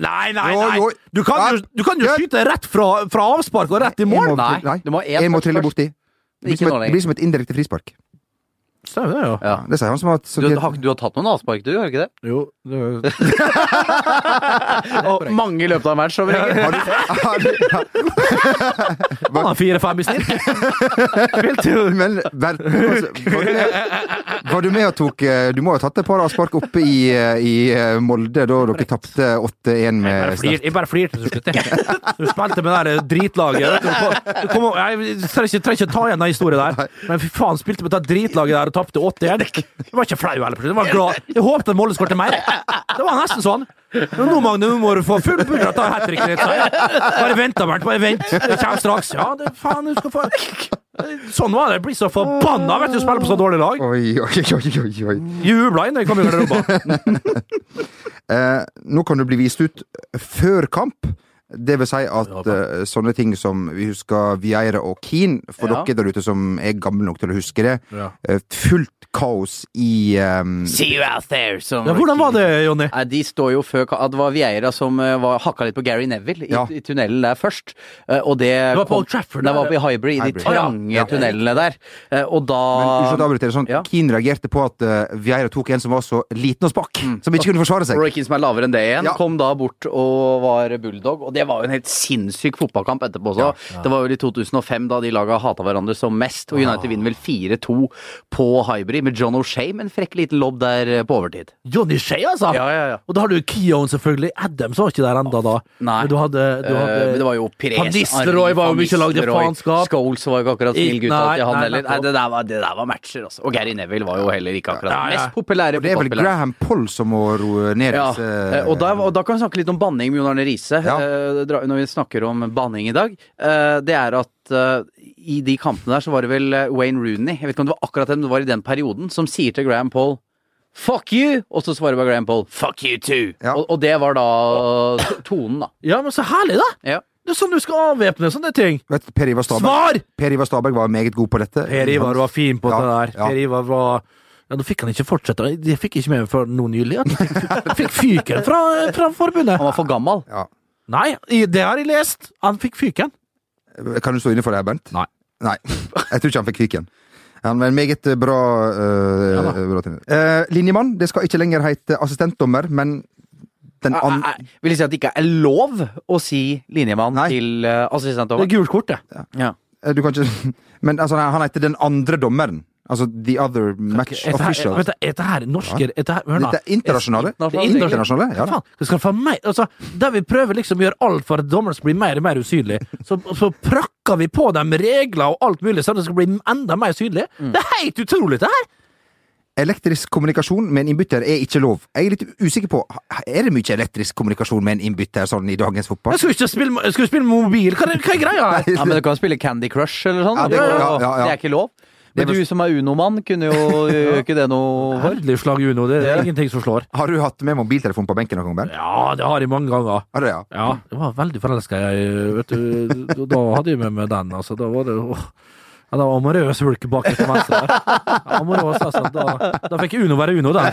Speaker 2: Nei, nei, nei!
Speaker 1: jo.
Speaker 2: Du kan jo, du kan jo skyte rett fra, fra avspark og rett i mål!
Speaker 4: Nei,
Speaker 1: nei.
Speaker 4: du må ha én
Speaker 1: Jeg må trille
Speaker 4: først.
Speaker 1: borti. Det blir, som et, blir som et indirekte frispark.
Speaker 2: Stemmer det, jo.
Speaker 4: Ja.
Speaker 1: Det sier han som har
Speaker 4: Du, har, du har tatt noen avspark, du, har du ikke det?
Speaker 2: Jo, det [laughs]
Speaker 4: Og mange i løpet av en match, over regel.
Speaker 1: Har du, har du,
Speaker 2: Han har fire-fem i snitt. [laughs] Jo
Speaker 1: men var, var, du med, var du med og tok eh, Du må ha tatt et par avspark oppe i, eh, i eh, Molde da dere tapte 8-1 med Start.
Speaker 2: jeg bare flirte til slutt. jeg. Du spilte med det der dritlaget. Du kom, jeg trenger ikke, trenger ikke ta igjen den historien der, men fy faen, spilte med det dritlaget der og tapte 8-1. Jeg var ikke flau heller. Jeg var glad. Jeg håpet at Molde skåret mer. Det var nesten sånn. Nå, Magne, nå må du få full pudder av hat tricken. Bare vent, da, Bernt. Bare vent. Det kommer straks. Ja, det faen, du skal få Sånn var det. Jeg blir så forbanna vet du, å spille på så dårlig lag.
Speaker 1: Oi, oi, oi, oi, oi.
Speaker 2: Jubla inn da jeg kom i garderoben. [laughs]
Speaker 1: Eh, nå kan du bli vist ut før kamp. Det vil si at uh, sånne ting som vi husker Vieira og Keane, for
Speaker 4: Ja.
Speaker 1: dere der ute som er gamle nok til å huske det,
Speaker 2: Ja.
Speaker 1: uh, fullt kaos i um,
Speaker 4: See you out there, som
Speaker 2: Ja, hvordan var det, Jonny?
Speaker 4: Nei, De står jo før Det var Vieira som uh, var, hakka litt på Gary Neville i,
Speaker 1: Ja.
Speaker 4: i tunnelen der først. Og det
Speaker 2: Det var på Old Trafford,
Speaker 4: Det var på Hybrid, i de trange
Speaker 1: Ja.
Speaker 4: tunnelene der. Og da
Speaker 1: Men avbryter. Sånn,
Speaker 4: Ja.
Speaker 1: Keane reagerte på at uh, Vieira tok en som var så liten og spakk, som ikke kunne forsvare seg.
Speaker 4: Roy Keane som er lavere enn det igjen,
Speaker 1: Ja.
Speaker 4: kom da bort og var bulldog. Og det var jo en helt sinnssyk fotballkamp etterpå også. Det var vel i 2005 da de laga hata hverandre som mest, og United vinner vel 4-2 på Hybrid med John O'Shea med en frekk liten lobb der eh, på overtid.
Speaker 2: Johnny Shea, altså!
Speaker 4: Ja, ja, ja.
Speaker 2: Og da har du Keown, selvfølgelig. Adams var ikke der enda da.
Speaker 4: Nei.
Speaker 2: Men du hadde, du hadde
Speaker 4: uh, men det var jo Pires
Speaker 2: Van Nistelrooy var jo mye lagd i faenskap.
Speaker 4: Scholes var jo ikke akkurat snill gutt alltid, han heller. Nei, det der var, det der var matcher, altså. Og Gary Neville var jo heller ikke akkurat
Speaker 2: Ja, ja.
Speaker 4: mest populære
Speaker 1: Og det er vel. Graham Poll som må roe ned disse
Speaker 4: ja. og da, og da kan vi snakke litt om banning med Jon Arne Riise,
Speaker 1: Ja.
Speaker 4: Eh, dra- når vi snakker om banning i dag. Eh, Det er at eh, i de kampene der så var det vel Wayne Rooney, jeg vet ikke om det var akkurat den, men det var i den perioden, som sier til Graham Paul Fuck you! Og så svarer bare Graham Paul Fuck you too!
Speaker 1: Ja.
Speaker 4: Og, og det var da tonen, da.
Speaker 2: Ja, men så herlig, da!
Speaker 4: Ja.
Speaker 2: Det er sånn du skal avvæpne sånne ting.
Speaker 1: Vet, per Ivar Stabæk
Speaker 2: Svar!
Speaker 1: Per Ivar Stabæk var meget god på dette.
Speaker 2: Per Ivar var fin på
Speaker 1: Ja,
Speaker 2: det der.
Speaker 1: ja.
Speaker 2: Per Ivar var ja, Nå fikk han ikke fortsette. Det fikk ikke med før nå nylig. Han fikk fyken fra, fra forbundet.
Speaker 4: Han var for gammel.
Speaker 1: Ja.
Speaker 2: Nei, det har jeg lest. Han fikk fyken.
Speaker 1: Kan du stå inne for det, her, Bernt?
Speaker 2: Nei.
Speaker 1: Nei. Jeg tror ikke han fikk fyken. Han var en meget bra, uh,
Speaker 2: Ja
Speaker 1: bra. Eh, linjemann, det skal ikke lenger hete assistentdommer, men den
Speaker 4: Eh,
Speaker 1: andre
Speaker 4: eh, Vil det si at det ikke er lov å si linjemann
Speaker 1: Nei.
Speaker 4: til uh,
Speaker 2: Det er gult kort, det.
Speaker 4: Ja.
Speaker 1: Ja. Du kan ikke [laughs] Men altså, han heter den andre dommeren. Altså the other match
Speaker 2: okay,
Speaker 1: official.
Speaker 2: vet du, dette her norske dette her, hør nå.
Speaker 1: Det er internasjonale.
Speaker 2: Det er
Speaker 1: Internasjonale, ja da.
Speaker 2: Faen, skal få meg, altså, der vi prøver liksom å gjøre alt for at dommeren skal bli mer og mer usynlig, så, så prakker vi på dem regler og alt mulig, sånn at det skal bli enda mer synlig.
Speaker 1: Mm.
Speaker 2: Det er helt utrolig, det her!
Speaker 1: elektrisk kommunikasjon med en innbytter er ikke lov. Jeg er litt usikker på Er det mye elektrisk kommunikasjon med en innbytter sånn i dagens fotball?
Speaker 2: Jeg skal ikke spille, skal spille mobil. Hva er, hva er greia her? [laughs]
Speaker 4: Ja, men du kan spille Candy Crush eller sånn.
Speaker 1: Ja, det ja, ja.
Speaker 4: det er ikke lov.
Speaker 1: Det
Speaker 4: Men du som er Uno-mann, kunne jo [laughs] gjøre ikke det noe for.
Speaker 2: Herlig slag Uno. Det er ingenting som slår.
Speaker 1: Har du hatt med mobiltelefon på benken noen gang? Bernt?
Speaker 2: Ja, det har jeg mange ganger.
Speaker 1: Har du ja?
Speaker 2: Ja, jeg var veldig forelska jeg. vet du, Da hadde jeg med meg den. Altså, da var det åh. Ja, det var amorøs hulk bak til venstre. der. Amorøs, altså. Da, da fikk Uno være Uno den.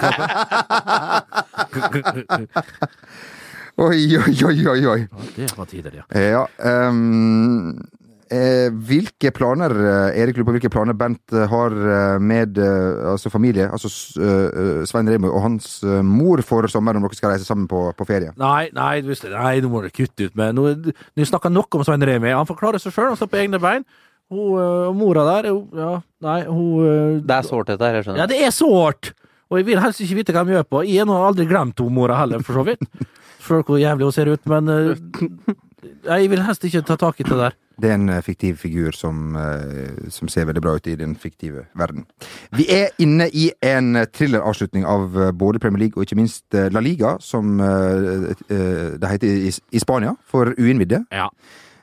Speaker 1: Oi, oi, oi, oi, oi.
Speaker 2: Ja, det var tider, ja.
Speaker 1: Ja, ehm, eh, hvilke planer, eh, Erik lurer på hvilke planer Bent eh, har eh, med eh, altså familie, altså eh, Svein Remi og hans eh, mor for sommeren, om dere skal reise sammen på, på ferie?
Speaker 2: Nei, nei, nei, nå må du kutte ut med Nå, nå snakker nok om Svein Remi. Han forklarer seg sjøl, han står på egne bein. Hun, øh, mora der, hun, ja, nei, hun
Speaker 4: Det er sårt, dette her. Jeg skjønner.
Speaker 2: Ja, det er sårt! Og jeg vil helst ikke vite hva de gjør på. Jeg har aldri glemt hun mora heller, for så vidt. Føler hvor jævlig hun ser ut, men [laughs] Jeg vil helst ikke ta tak i det der.
Speaker 1: Det er en eh, fiktiv figur som, eh, som ser veldig bra ut i den fiktive verden. Vi er inne i en thrilleravslutning av eh, både Premier League og ikke minst eh, La Liga, som eh, eh, det heter i, Spania, for uinnvidde.
Speaker 2: Ja.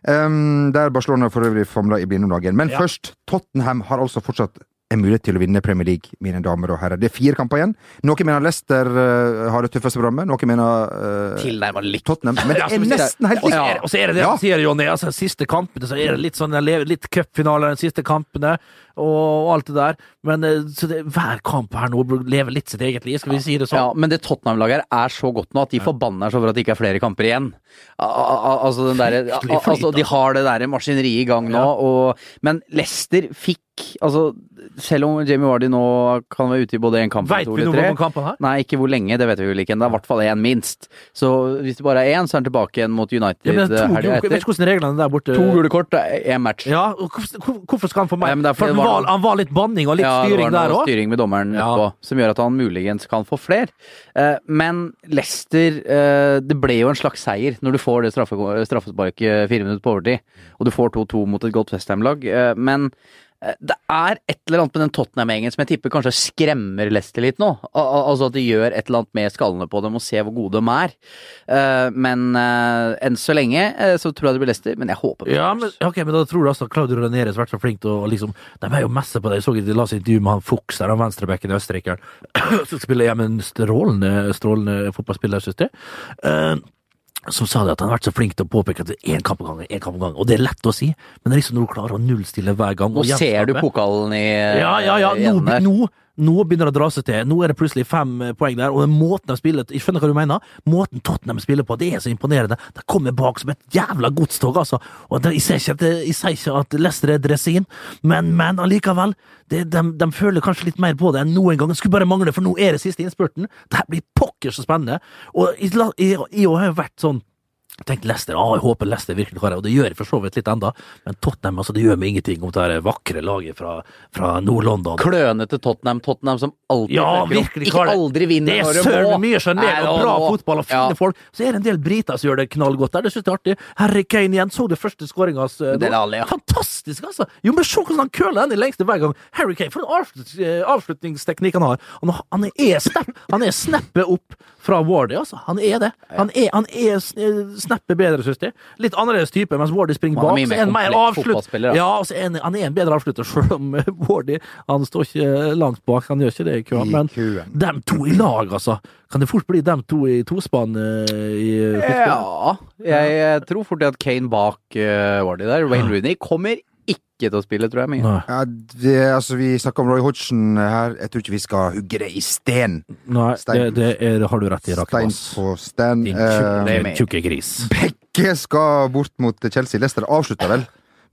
Speaker 1: Um, der Barcelona for øvrig famler i blinde om dagen. Men
Speaker 2: Ja.
Speaker 1: først, Tottenham har altså fortsatt en mulighet til å vinne Premier League, mine damer og herrer. Det er fire kamper igjen. Noen mener Leicester uh, har det tøffeste programmet, noen mener uh,
Speaker 4: Tilnærma likt.
Speaker 1: Tottenham. Men det er nesten helt likt.
Speaker 2: Ja. Og så er det det
Speaker 1: Ja.
Speaker 2: sier, Jonny. Altså, siste kampene så er det litt sånn jeg lever litt cupfinaler de siste kampene og alt det der. Men eh, så det, hver kamp her nå lever litt sitt eget liv, skal vi si det sånn.
Speaker 4: Ja, men det Tottenham-laget her er så godt nå at de forbanner seg over at det ikke er flere kamper igjen. Al- al- Altså, den der, [laughs] al- altså De har det der maskineriet i gang nå, og, men Leicester fikk Altså, selv om Jamie Wardy nå kan være ute i både én kamp og
Speaker 2: Veit
Speaker 4: to
Speaker 2: vi noe om kampen her?
Speaker 4: Nei, ikke hvor lenge, det vet vi vel ikke. Det er i hvert fall én minst. Så hvis det bare er én, så er han tilbake igjen mot United
Speaker 2: Ja, men to, jeg vet ikke hvordan reglene der borte
Speaker 4: To gule kort, én match.
Speaker 2: Ja, hvorfor, skal han få meg?
Speaker 4: Ja, men det er fordi det var
Speaker 2: han var litt banning og litt
Speaker 4: Ja,
Speaker 2: styring der òg.
Speaker 4: styring med dommeren
Speaker 2: Ja.
Speaker 4: på, som gjør at han muligens kan få fler. Eh, men Leicester eh, Det ble jo en slags seier når du får det straffesparket fire minutter på overtid, og du får 2-2 mot et godt Westham-lag. Eh, men det er et eller annet med den Tottenham-gjengen som jeg tipper kanskje skremmer Leicester litt nå. Al al- altså at de gjør et eller annet med skallene på dem og ser hvor gode de er. Eh, men eh, enn så lenge eh, så tror jeg det blir Leicester, men jeg håper på
Speaker 2: Ja, men, ok, men da tror du altså Claudio Ranieres har vært så flink til å liksom De er jo messe på det. Jeg så de la seg intervju med han Fuchs der, han venstrebekken i Østerrike, [coughs] som spiller hjemme en strålende, strålende fotballspiller, synes jeg. Eh, som sa det at han har vært så flink til å påpeke at det er én kamp om gangen, én kamp om gangen. Og det er lett å si, men det er liksom når du klarer å nullstille hver gang
Speaker 4: Nå ser du pokalen i
Speaker 2: Ja, ja, ja.
Speaker 4: i
Speaker 2: Nå, nå, nå begynner det å dra seg til. Nå er det plutselig fem eh, poeng der, og den måten de spiller Jeg skjønner hva du mener. Måten Tottenham spiller på, det er så imponerende. De kommer bak som et jævla godstog, altså. Og det, jeg, ser ikke at, jeg sier ikke at Leicester er dresin, men, men allikevel. Det, de, de føler kanskje litt mer på det enn noen gang. Det skulle bare mangle, for nå er det siste innspurten. Det blir pokker så spennende. Og jeg, jeg, jeg har jo vært sånn tenkte Leicester, ah, jeg håper Leicester virkelig klarer det, og det gjør jeg for så vidt litt enda, men Tottenham, altså det gjør meg ingenting om det her vakre laget fra, fra Nord-London.
Speaker 4: klønete Tottenham. Tottenham som alltid
Speaker 2: Ja, virkelig
Speaker 4: ikke aldri vinner
Speaker 2: Det er søren mye sjenert og bra
Speaker 4: nå-
Speaker 2: fotball og fine
Speaker 4: ja.
Speaker 2: folk. Så er det en del briter som gjør det knallgodt der, det synes jeg er artig. Harry Kane igjen, så du første skåringa hans? eh?
Speaker 4: Ja.
Speaker 2: Fantastisk, altså! Jo, men se hvordan han køler den i lengste hver gang. Harry Kane, for en eh, avslutningsteknikk han har. Han, han er er snappet opp fra Wardy, altså. Han er det. Han er, han er s- eh, snappet bedre, synes jeg. Litt annerledes type, mens Wardy springer
Speaker 4: er
Speaker 2: bak. Så er han mer avslutt. Ja, så er han, han er en bedre avslutter, [laughs] selv om eh, Wardy han står ikke langt bak. Han gjør ikke det i køen. Men dem to i lag, altså. Kan det fort bli dem to i tospann eh, i eh, fotball?
Speaker 4: Ja, jeg, tror fort det at Kane bak uh, Wardy der. Wayne Rooney kommer ikke til å spille, tror jeg. mye.
Speaker 1: Ja, det, altså, vi snakker om Roy Hodgson her. Jeg tror ikke vi skal hugge det i sten.
Speaker 2: Nei, det,
Speaker 1: Stein-
Speaker 2: det er, har du rett i,
Speaker 1: Stein på sten.
Speaker 2: Din
Speaker 1: Eh,
Speaker 2: tjukke, gris.
Speaker 1: Begge skal bort mot Chelsea. Leicester avslutter vel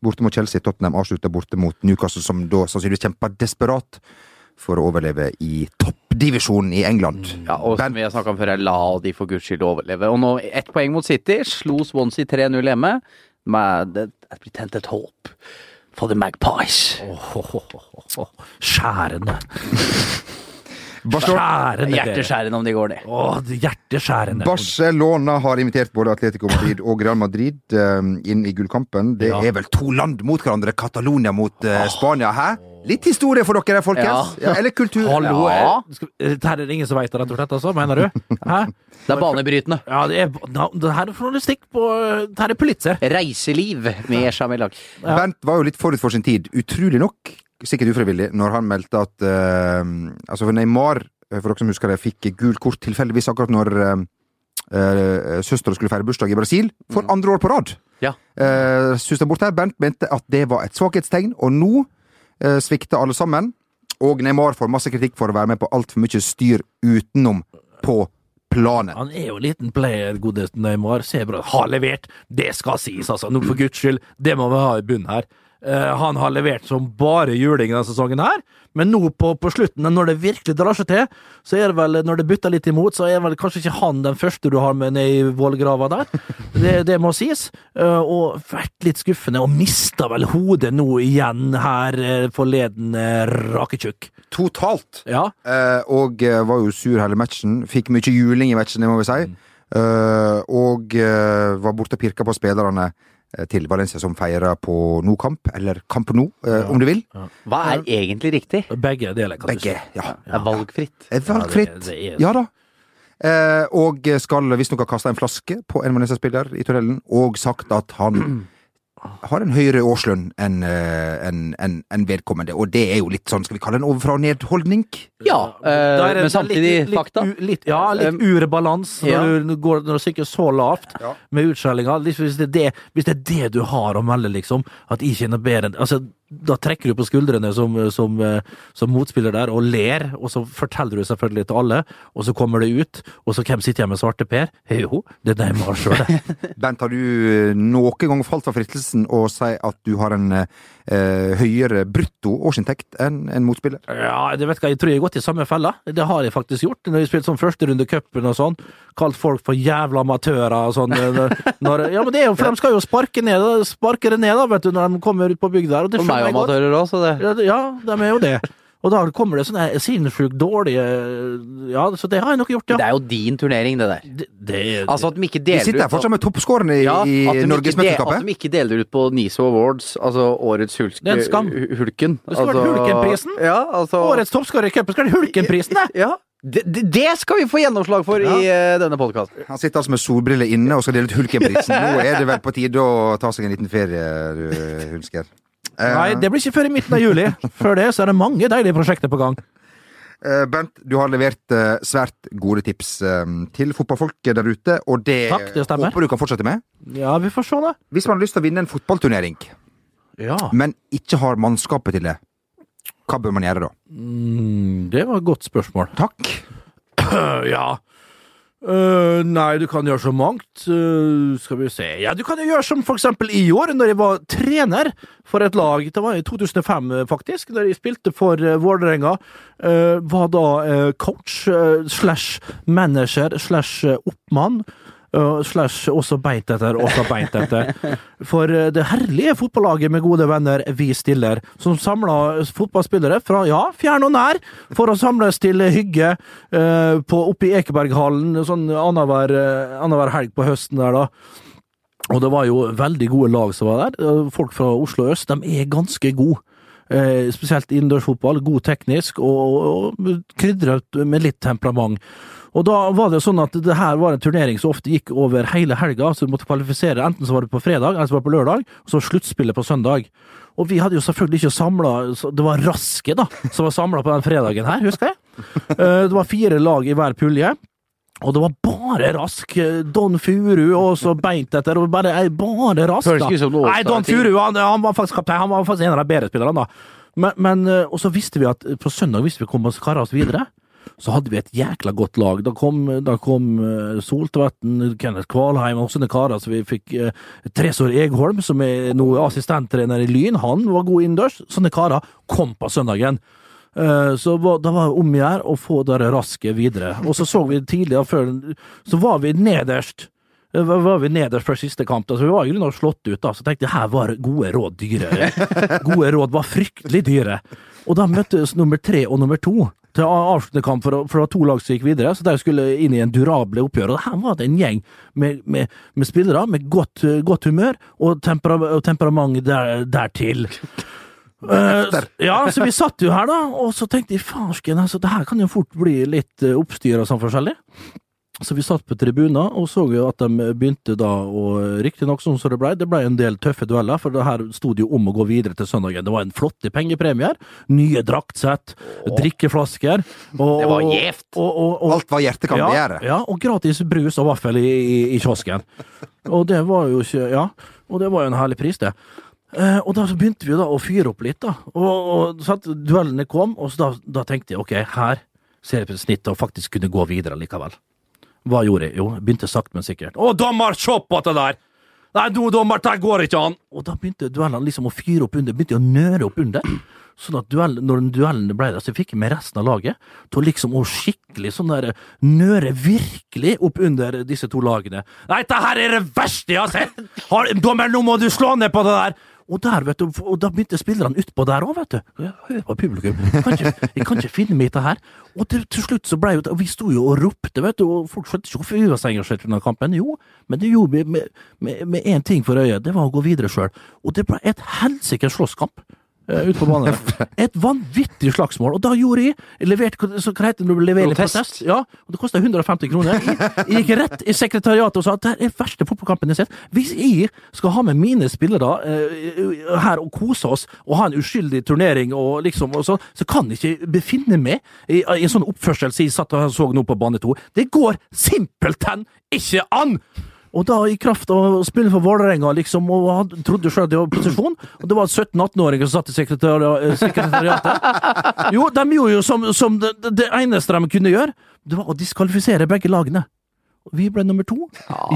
Speaker 1: borte mot Chelsea. Tottenham avslutter borte mot Newcastle, som da sannsynligvis kjemper desperat for å overleve i toppdivisjonen i England.
Speaker 4: Ja, og som vi har snakka om før, la de for guds skyld overleve. Og nå ett poeng mot City. Slo Swansea 3-0 hjemme. Men det det blir tent et håp for the Magpies. [laughs]
Speaker 2: Skjærende. [laughs]
Speaker 1: Barcelona,
Speaker 2: Skjærende. dere.
Speaker 4: Hjerteskjærende om de går ned.
Speaker 2: Åh, er hjerteskjærende.
Speaker 1: Barcelona har invitert både Atletico Madrid og Real Madrid eh, inn i gullkampen. Det
Speaker 2: Ja.
Speaker 1: er vel to land mot hverandre. Catalonia mot eh, Spania, hæ? Litt historie for dere, folkens.
Speaker 4: Ja.
Speaker 1: Ja, eller kultur.
Speaker 2: Hallo!
Speaker 4: Ja.
Speaker 2: eh, skal- eh, Dette er det ingen som veit, rett og slett, altså, mener du? [laughs] Hæ?
Speaker 4: Det er banebrytende.
Speaker 2: Ja, det er, det her er journalistikk på Det her er Pulitzer.
Speaker 4: Reiseliv med Jamil Ja.
Speaker 1: Bernt var jo litt forut for sin tid, utrolig nok, sikkert ufrivillig, når han meldte at uh, Altså, for Neymar, eh, for dere som husker det, fikk gult kort tilfeldigvis akkurat når uh, søstera skulle feire bursdag i Brasil, for andre år på rad.
Speaker 4: Ja.
Speaker 1: Uh, Søster bort her, Bernt mente at det var et svakhetstegn, og nå uh, svikter alle sammen. Og Neymar får masse kritikk for å være med på altfor mye styr utenom på planen.
Speaker 2: Han er jo en liten player, godeste Neymar. Ser bra Har levert! Det skal sies, altså. Nå for guds skyld, det må vi ha i bunnen her. Eh, han har levert som bare juling denne sesongen her, men nå på, på slutten, når det virkelig drar seg til, så er det vel, når det butter litt imot, så er vel kanskje ikke han den første du har med ned i vollgrava der. [laughs] Det, det må sies. Eh, og vært litt skuffende, og mista vel hodet nå igjen her eh, forleden, Raketjukk.
Speaker 1: Totalt.
Speaker 2: Ja.
Speaker 1: Eh, og var jo sur hele matchen. Fikk mye juling i matchen, det må vi si. Eh, og var borte og pirka på spillerne til Valencia som feirer på No Camp, eller Camp Nou, eh, om du vil.
Speaker 4: Hva er egentlig riktig?
Speaker 2: Begge deler, kan du
Speaker 1: Begge.
Speaker 2: si.
Speaker 1: Ja.
Speaker 4: Det er valgfritt.
Speaker 1: Er Valgfritt.
Speaker 2: Ja, det- det er-
Speaker 1: Ja da. Eh, og skal visstnok ha kasta en flaske på en Valencia-spiller i tunnelen, og sagt at han har en høyere årslønn enn en, en, enn- enn vedkommende. Og det er jo litt sånn, skal vi kalle en overfra
Speaker 4: og
Speaker 2: ned-holdning?
Speaker 4: Ja, eh,
Speaker 2: er
Speaker 4: men samtidig
Speaker 2: litt, litt,
Speaker 4: fakta.
Speaker 2: u- Litt, ja, litt
Speaker 4: Um,
Speaker 2: urebalans når,
Speaker 4: ja.
Speaker 2: du går, når du stikker så lavt
Speaker 1: Ja.
Speaker 2: med utskjellinga. Hvis, hvis, det er det- hvis det er det du har å melde, liksom, at jeg ikke er noe bedre enn altså, Da trekker du på skuldrene som, som, eh, som motspiller der og ler, og så forteller du selvfølgelig til alle, og så kommer det ut, og så hvem sitter igjen med svarte Per? Jo, det er Neymar sjøl, det. [laughs]
Speaker 1: Bent, har du eh, noen gang falt for fristelsen å si at du har en eh, høyere brutto årsinntekt enn en motspiller?
Speaker 2: Ja, det vet jeg, jeg tror jeg har gått i samme fella. Det har jeg faktisk gjort. Når jeg spilte sånn første runde cupen og sånn. Kalt folk for jævla amatører og sånn. Når, når, ja, men det er jo, for de skal jo sparke ned, sparke det ned da, vet du, når de kommer ut på bygda. Og det skjønner jeg
Speaker 4: og amatører òg, så det-
Speaker 2: Ja, de er jo det. Og da kommer det sånne sinnssykt dårlige Ja, så det har jeg nok gjort, ja.
Speaker 4: Det er jo din turnering, det der.
Speaker 2: Det, det,
Speaker 4: Altså at de ikke
Speaker 1: Vi
Speaker 4: deler
Speaker 1: sitter her fortsatt med toppskårene i,
Speaker 4: ja, at
Speaker 1: i
Speaker 4: Norgesmesterskapet. At de ikke deler ut på NISO Awards, altså årets hulk,
Speaker 2: Det er en skam.
Speaker 4: Hulken.
Speaker 2: Det skulle vært
Speaker 4: altså,
Speaker 2: Hulkenprisen.
Speaker 4: Ja, altså
Speaker 2: Årets toppskårer i cupen skal være Hulkenprisen, det!
Speaker 4: Ja. Det, det, skal vi få gjennomslag for i uh, denne podkasten.
Speaker 1: Han sitter altså med solbriller inne og skal dele ut Hulkenprisen. [laughs] Nå er det vel på tide å ta seg en liten ferie, du, Hulsker. Eh,
Speaker 2: Nei, det blir ikke før i midten av juli. Før det så er det mange deilige prosjekter på gang.
Speaker 1: Bent, du har levert eh, svært gode tips eh, til fotballfolk der ute, og det,
Speaker 2: Takk, det
Speaker 1: håper du kan fortsette med.
Speaker 2: Ja, vi får se, det.
Speaker 1: Hvis man har lyst til å vinne en fotballturnering,
Speaker 2: Ja.
Speaker 1: men ikke har mannskapet til det, hva bør man gjøre da?
Speaker 2: Mm, det var et godt spørsmål.
Speaker 1: Takk. [clears throat]
Speaker 2: ja. Øh, nei, du kan gjøre så mangt. Uh, skal vi se Ja, du kan jo gjøre som for eksempel i år, når jeg var trener for et lag. Det var i 2005, øh, faktisk, da jeg spilte for uh, Vålerenga. Uh, var da coach slash manager slash oppmann. Øh, slash også beint etter, også beint etter. For øh, det herlige fotballaget med gode venner Vi stiller, som samla fotballspillere fra ja, fjern og nær, for å samles til hygge uh, oppe i Ekeberghallen sånn annenhver eh, annenhver helg på høsten der, da. Og det var jo veldig gode lag som var der. Eh, Folk fra Oslo øst, de er ganske gode. Eh, spesielt innendørsfotball. God teknisk, og, og krydret med litt temperament. Og da var det sånn at det her var en turnering som ofte gikk over hele helga, så du måtte kvalifisere. Enten så var det på fredag, eller så var det på lørdag, og så sluttspillet på søndag. Og vi hadde jo selvfølgelig ikke samla Det var Raske, da, som var samla på den fredagen her, husker jeg. Eh, Det var fire lag i hver pulje. Og det var bare rask. Don Furu og så beint etter, og bare, eh, bare rask. Da. Nei, Don Furu han, han var faktisk kaptein, han var faktisk en av de bedre spillerne, da. Men, men eh, Og så visste vi at på søndag visste vi kom oss kara oss videre. Så hadde vi et jækla godt lag. Da kom, da kom eh, Soltvetten, Kenneth Kvalheim og sånne karer. Så vi fikk eh, Tresor Egholm, som er nå assistenttrener i Lyn. Han var god innendørs. Sånne karer kom på søndagen. Eh, Så da var det om å gjøre å få dere raske videre. Og så så vi tidligere før Så var vi nederst. Eh, Var vi nederst før siste kamp, Altså, så vi var i grunnen slått ut. da, Så tenkte jeg her var gode råd dyre. [laughs] Gode råd var fryktelig dyre. Og da møttes nummer tre og nummer to til avsluttende kamp, for, for det var to lag som gikk videre. Så de skulle inn i en durable oppgjør. Og her var det en gjeng med, med, med spillere med godt, godt humør og, tempera, og temperament der, dertil. Eh, ja, så vi satt jo her, da, og så tenkte jeg farsken, altså, det her kan jo fort bli litt uh, oppstyr og sånn forskjellig. Så vi satt på tribunen og så jo at de begynte da, og riktignok sånn som det ble, det ble en del tøffe dueller, for det her sto det jo om å gå videre til søndagen. Det var en flotte pengepremier, nye draktsett, drikkeflasker og,
Speaker 4: Det var gjevt.
Speaker 1: Alt hva hjertet kan
Speaker 2: ja. Ja, og gratis brus og vaffel i, i, i kiosken. Og det var jo ikke Ja, og det var jo en herlig pris, det. Eh, og da så begynte vi da å fyre opp litt, da. Og, og så duellene kom, og da, da tenkte jeg ok, her ser jeg på snittet og faktisk kunne gå videre likevel. Hva gjorde jeg? Jo, begynte sakte, men sikkert. Å, dommer, se på det der! Nei, du, dommer, det går ikke an! Og da begynte duellene liksom å fyre opp under, begynte å nøre opp under. Sånn at duell, når duellene ble der, så fikk jeg med resten av laget til å liksom skikkelig sånn der nøre virkelig opp under disse to lagene. Nei, det her er det verste jeg har sett! Har, dommer, nå må du slå ned på det der! Og der, vet du, og da begynte spillerne utpå der òg, vet du. Hør på publikum. Jeg kan ikke, finne meg i dette her. Og til, til slutt så ble jo og vi sto jo og ropte, vet du, og folk skjønte ikke hvorfor vi var så engasjert denne kampen. Jo, men det gjorde vi med én ting for øyet, det var å gå videre sjøl. Og det ble et helsikes slåsskamp. Uh, ute på banen. [laughs] Et vanvittig slagsmål. Og da gjorde jeg Jeg leverte så hva heter det når du leverer
Speaker 4: Protest.
Speaker 2: protest? Ja, og det kosta 150 kroner. Jeg, jeg gikk rett i sekretariatet og sa at det er den verste fotballkampen jeg har sett. Hvis jeg skal ha med mine spillere uh, her og kose oss og ha en uskyldig turnering, og liksom, og så, så kan jeg ikke befinne meg i, i en sånn oppførsel som jeg satt og så nå på bane to. Det går simpelthen ikke an! Og da, i kraft av å spille for Vålerenga, liksom, og han trodde sjøl at det var posisjon, og det var 17-18-åringer som satt i eh, sekretariatet Jo, de gjorde jo som, som det, det- eneste de kunne gjøre, det var å diskvalifisere begge lagene. Vi ble nummer to.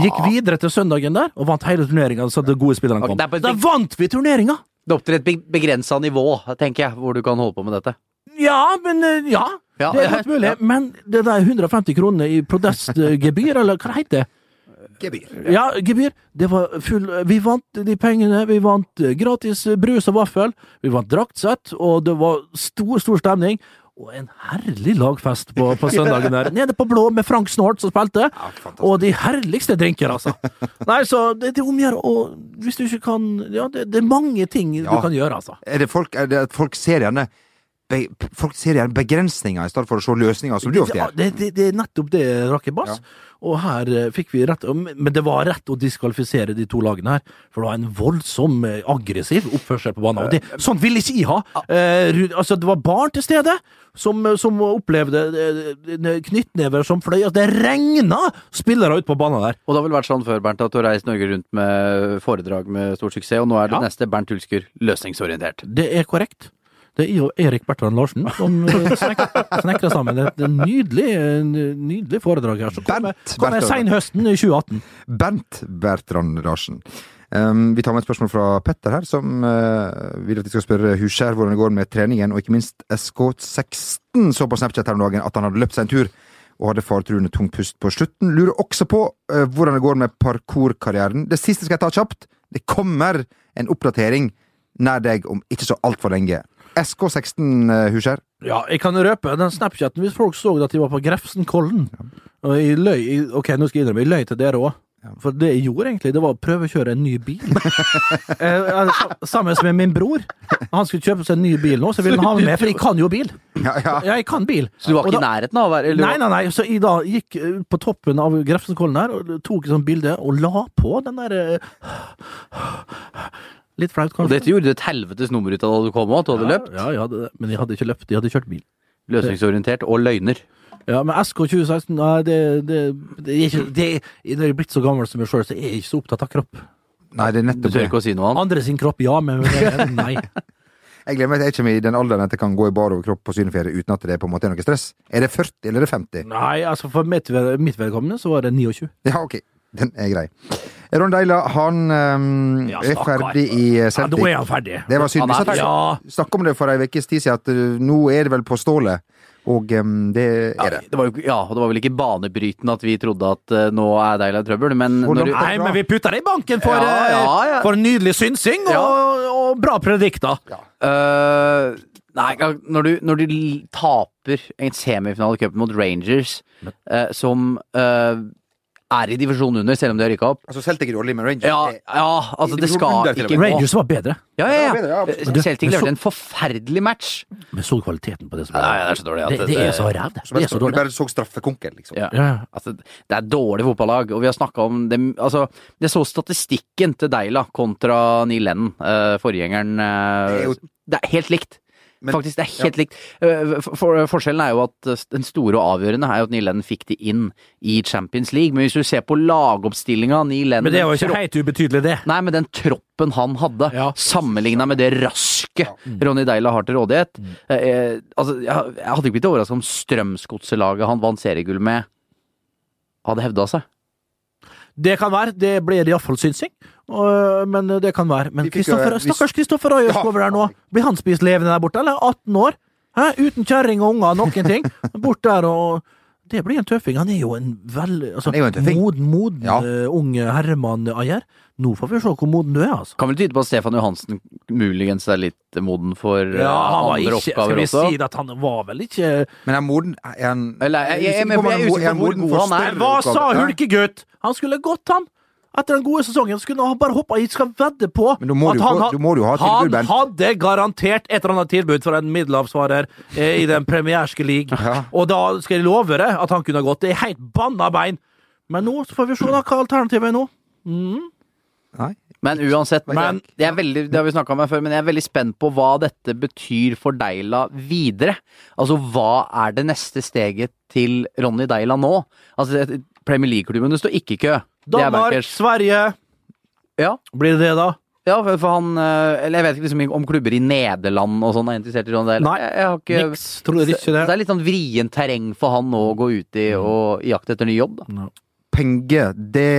Speaker 2: Gikk videre til søndagen der, og vant hele turneringa. Så de gode spillerne kom. Da vant vi turneringa!
Speaker 4: Det er opp til et be- begrensa nivå, tenker jeg, hvor du kan holde på med dette.
Speaker 2: Ja, men eh, Ja,
Speaker 4: Ja,
Speaker 2: det er helt mulig.
Speaker 4: ja.
Speaker 2: Men det der 150 kronene i protestgebyr, eller hva det heter
Speaker 1: Gebyr.
Speaker 2: Ja, gebyr. Det var full Vi vant de pengene. Vi vant eh, gratis brus og vaffel. Vi vant draktsett, og det var stor, stor stemning. Og en herlig lagfest på, på [laughs] søndagen der. Nede på blå med Frank Snort som spilte. og de herligste drinker, altså. [laughs] Nei, så det, det omgjør Og hvis du ikke kan Ja, det, det er mange ting
Speaker 1: Ja.
Speaker 2: du kan gjøre, altså.
Speaker 1: Er det folk, er det folk ser gjerne Folk ser gjerne begrensninger i stedet for å se løsninger, som du ofte gjør.
Speaker 2: det, det, det er nettopp det, Rakebass. Og her eh, fikk vi rett Men det var rett å diskvalifisere de to lagene her. For det var en voldsom eh, aggressiv oppførsel på banen. Og det, sånn vil ikke jeg ha! Eh, altså, det var barn til stede som, som opplevde eh, knyttnever som fløy. Altså, det regna spillere ut på banen der.
Speaker 4: Og det har vel vært sånn før, Bernt, at du har reist Norge rundt med foredrag med stor suksess, og nå er det
Speaker 2: Ja.
Speaker 4: neste Bernt Hulsker løsningsorientert.
Speaker 2: Det er korrekt. Det er jo Erik Bertrand Larsen som [laughs] eh, snekra sammen et nydelig, nydelig foredrag her. Så kommer
Speaker 1: Bernt
Speaker 2: kom
Speaker 1: Bertrand.
Speaker 2: seinhøsten i 2018.
Speaker 1: Bernt Bertrand Larsen. Um, vi tar med et spørsmål fra Petter her, som uh, vil at vi skal spørre Huskjær hvordan det går med treningen, og ikke minst SK16 så på Snapchat her om dagen at han hadde løpt seg en tur og hadde faretruende tung pust på slutten. Lurer også på uh, hvordan det går med parkourkarrieren. Det siste skal jeg ta kjapt. Det kommer en oppdatering nær deg om ikke så altfor lenge. SK16, uh, Huskjær.
Speaker 2: Ja, jeg kan røpe den Snapchaten hvis folk så at de var på Grefsenkollen. Og jeg løy jeg- Ok, nå skal jeg innrømme, jeg løy til dere òg. For det jeg gjorde egentlig, det var å prøve å kjøre en ny bil. [laughs] Eh, eh, Sammen med min bror. Han skulle kjøpe seg en ny bil nå, så ville han ha med, for jeg kan jo bil.
Speaker 1: Ja, ja.
Speaker 2: Ja, jeg kan bil.
Speaker 4: Så du var ikke i nærheten av å være
Speaker 2: Nei, nei, nei. Så jeg da gikk eh, på toppen av Grefsenkollen her og tok et sånt bilde og la på den der eh, Litt flaut,
Speaker 4: Og dette gjorde du et helvetes nummer ut av da du kom òg, at du hadde løpt.
Speaker 2: Ja, jeg hadde det. Men jeg hadde ikke løpt, jeg hadde kjørt bil.
Speaker 4: Løsningsorientert og løgner.
Speaker 2: Ja, men SK 2016 Nei, det, det, det er ikke det, Når jeg er blitt så gammel som jeg sjøl, så er jeg ikke så opptatt av kropp.
Speaker 1: Nei, det er nettopp
Speaker 4: Du
Speaker 1: tør
Speaker 4: ikke å si noe annet.
Speaker 2: Andre sin kropp, ja, men nei. [laughs]
Speaker 1: Jeg glemmer at jeg kommer i den alderen at jeg kan gå i bar overkropp på sydenferie uten at det på en måte er noe stress. Er det 40 eller er det 50?
Speaker 2: Nei, altså for mitt, mitt vedkommende så var det 29.
Speaker 1: Ja, ok. Den er grei. Ron Deila, han um,
Speaker 2: Ja,
Speaker 1: er ferdig i Celtic.
Speaker 2: Ja, nå er han ferdig.
Speaker 1: det var synd. Vi satt-
Speaker 2: Ja.
Speaker 1: snakket om det for ei ukes tid siden, at uh, nå er det vel på stålet. Og um, det er det.
Speaker 4: det var jo ja, det var vel ikke banebrytende at vi trodde at uh, nå er Deila i trøbbel, men når du,
Speaker 2: Nei, men vi putter det i banken for,
Speaker 4: Ja,
Speaker 2: eh,
Speaker 4: ja, ja.
Speaker 2: for nydelig synsing og,
Speaker 4: Ja.
Speaker 2: og bra predikter.
Speaker 4: Uh, Nei, når du, når du taper en semifinale i cupen mot Rangers, eh, som øh, er i divisjonen under, selv om de har rykka opp.
Speaker 1: Altså, Celtic er med Rangers
Speaker 4: Ja, ja altså det skal
Speaker 1: under
Speaker 4: ikke gå.
Speaker 2: Rangers var bedre,
Speaker 4: Ja, ja,
Speaker 1: Ja,
Speaker 4: ja.
Speaker 1: bedre, ja, absolutt.
Speaker 4: Celtic leverte en forferdelig match.
Speaker 2: men så kvaliteten på det som
Speaker 4: Nei, det er så dårlig at
Speaker 2: det, det
Speaker 4: det-
Speaker 2: er så ræv, det. Det er så dårlig.
Speaker 1: Du bare så straffekonken, liksom.
Speaker 4: Ja.
Speaker 2: Ja.
Speaker 4: Altså, det er dårlig fotballag, og vi har snakka om det Altså, jeg så statistikken til Deila kontra Neil Lennon, uh, forgjengeren. Uh,
Speaker 1: Det er jo-
Speaker 4: det er helt likt.
Speaker 1: Men-
Speaker 4: Faktisk, det er helt likt. Eh, for, for, forskjellen er jo at eh, den store og avgjørende er jo at Neil Lennon fikk de inn i Champions League, men hvis du ser på lagoppstillinga Neil Lennon
Speaker 2: Men det
Speaker 4: er
Speaker 2: jo ikke helt ubetydelig, det.
Speaker 4: Nei, men den troppen han hadde,
Speaker 2: Ja.
Speaker 4: sammenligna med det rasket Ronny Deila har til rådighet mm. eh, altså, jeg, jeg hadde ikke blitt overraska om Strømsgodset-laget han vant seriegull med, hadde hevda seg.
Speaker 2: Det kan være. Det blir iallfall synsing. Og, men det kan være. Men Kristoffer, stakkars Kristoffer Ajos
Speaker 1: Ja,
Speaker 2: over der nå. Blir han spist levende der borte, eller? 18 år? Hæ? Uten kjerring og unger, noen ting. [laughs] Bort der og Det blir en tøffing. Han er jo en veldig altså, moden, moden
Speaker 1: Ja.
Speaker 2: ung unge herremann Ayer. Nå får vi se hvor moden du er, altså.
Speaker 4: Kan vel tyde på at Stefan Johansen muligens er litt moden for
Speaker 2: ja,
Speaker 4: andre
Speaker 2: ikke,
Speaker 4: oppgaver også?
Speaker 2: skal vi
Speaker 4: også.
Speaker 2: si at han var vel ikke
Speaker 1: Men er moden er han
Speaker 4: Eller, jeg- jeg- jeg- jeg er usikker på hvor god han er.
Speaker 2: Hva sa hulkegutt? Han skulle gått, han! Etter den gode sesongen skulle han bare hoppa hit. Skal vedde på
Speaker 1: Men
Speaker 2: at han,
Speaker 1: få-
Speaker 2: ha-
Speaker 1: jo ha tilbud,
Speaker 2: han hadde garantert et eller annet tilbud for en middelavsvarer eh, i den premierske league.
Speaker 1: Ja.
Speaker 2: Og da skal jeg love deg at han kunne ha gått. Det er helt banna bein. Men nå så får vi se da hva alternativet er nå.
Speaker 1: Nei.
Speaker 4: Men uansett,
Speaker 1: Men-
Speaker 4: jeg er veldig, det har vi snakka om her før, men jeg er veldig spent på hva dette betyr for Deila videre. Altså, hva er det neste steget til Ronny Deila nå? Altså, Premier League-klubbene står ikke i kø. Det
Speaker 2: Danmark. Sverige.
Speaker 4: Ja.
Speaker 2: Blir det det, da?
Speaker 4: Ja, for, for han eh, Eller jeg vet ikke liksom om klubber i Nederland og sånn er interessert i sånn del.
Speaker 2: Nei,
Speaker 4: jeg, jeg har ikke,
Speaker 2: Niks. Tror ikke
Speaker 4: Så
Speaker 2: det.
Speaker 4: det er litt sånn vrient terreng for han nå å gå ut i og jakte etter ny jobb, da.
Speaker 1: Penger, det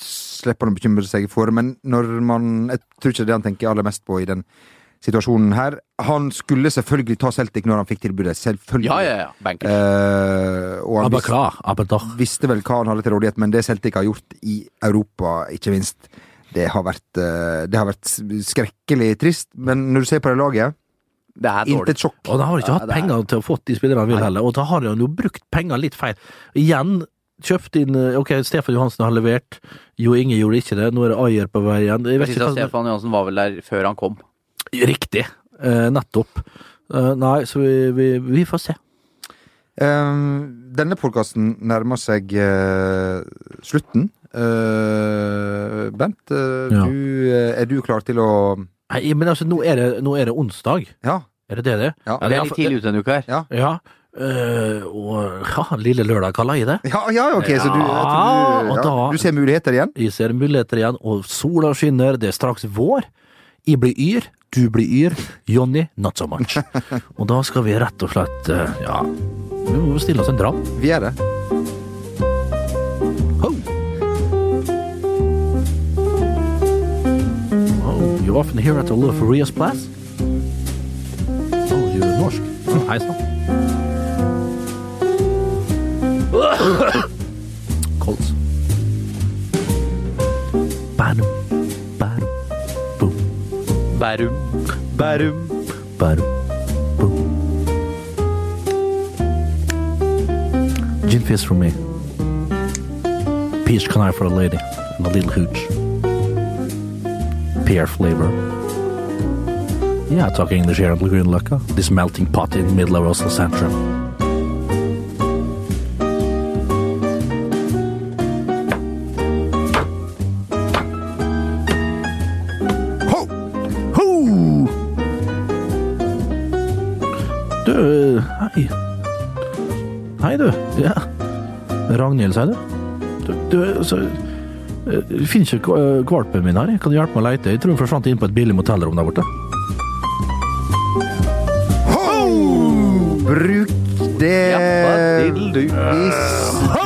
Speaker 1: slipper han å bekymre seg for, men når man Jeg tror ikke det er det han tenker aller mest på i den situasjonen her. Han skulle selvfølgelig ta Celtic når han fikk tilbudet. Selvfølgelig.
Speaker 4: Ja, ja, ja.
Speaker 1: Eh, og han
Speaker 2: Aber klar, aber doch.
Speaker 1: visste vel hva han hadde til rådighet, men det Celtic har gjort i Europa, ikke minst, det har vært, eh, det har vært skrekkelig trist. Men når du ser på det laget,
Speaker 4: det er
Speaker 1: intet sjokk.
Speaker 2: Og da har de ikke hatt
Speaker 4: er-
Speaker 2: penger til å få de spillerne han vil heller, og da har han jo brukt penger litt feil. Igjen kjøpt inn eh, Ok, Stefan Johansen har levert, Jo Inge gjorde ikke det, nå er det Ayer på vei igjen. Jeg vet
Speaker 4: Jeg
Speaker 2: ikke hva
Speaker 4: Stefan Johansen var vel der før han kom.
Speaker 2: Riktig. Eh, nettopp. Eh, nei, så vi, vi, vi får se.
Speaker 1: Um, denne podkasten nærmer seg uh, slutten. Uh, Bent, uh,
Speaker 2: Ja.
Speaker 1: du, er du klar til å
Speaker 2: Nei, men altså, nå er det, nå er det onsdag.
Speaker 1: Ja.
Speaker 2: Er det det det?
Speaker 1: Ja.
Speaker 2: Eller
Speaker 4: det er litt tidlig ute denne uka her.
Speaker 1: Ja,
Speaker 2: Ja. eh, og ja, lille lørdag kaller jeg det.
Speaker 1: ja, ja ok, så du,
Speaker 2: Ja,
Speaker 1: du, ja,
Speaker 2: da-
Speaker 1: du ser muligheter igjen?
Speaker 2: Jeg ser muligheter igjen, og sola skinner, det er straks vår. Jeg blir yr, du blir yr, Jonny not so much. og da skal vi rett og slett, eh, ja Vi må stille oss en dram.
Speaker 1: Vi er det.
Speaker 2: Ho! Oh, you often hear at for Rias Plass? Oh, du er norsk. Hei sann. Bærum, bærum, boom. Gin fizz for me. Peach canai for a lady and a little hooch. Pear flavor. Yeah, talking English here Blue Green Lucka. This melting pot in the middle of Oslo Central. Sier du? Du, du så, eh, jeg finner ikke valpen kvalpen min her. Kan du hjelpe meg å leite? Jeg tror hun forsvant inn på et billig motellrom der borte.
Speaker 1: Bruk det hvis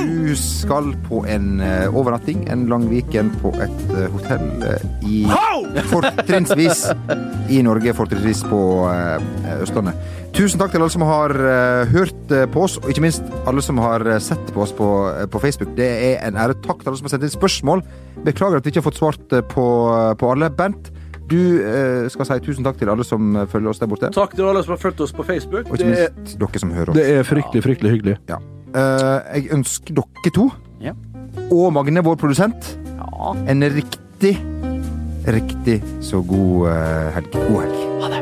Speaker 1: du skal på en eh, overnatting, en lang weekend på et eh, hotell eh, i Fortrinnsvis i Norge, fortrinnsvis på eh, Østlandet. Tusen takk til alle som har eh, hørt eh, på oss, og ikke minst alle som har eh, sett på oss på, på Facebook. Det er en ære. Takk til alle som har sendt inn spørsmål. Beklager at vi ikke har fått svart på, på alle. Bent, du eh, skal si tusen takk til alle som følger oss der borte.
Speaker 2: Takk til alle som har fulgt oss på Facebook.
Speaker 1: Og ikke minst dere som hører oss.
Speaker 2: det er fryktelig, fryktelig hyggelig.
Speaker 1: Ja. Eh, jeg ønsker dere to
Speaker 4: Ja.
Speaker 1: og Magne, vår produsent, en riktig, riktig så god eh, helg. God helg.
Speaker 4: Ha det.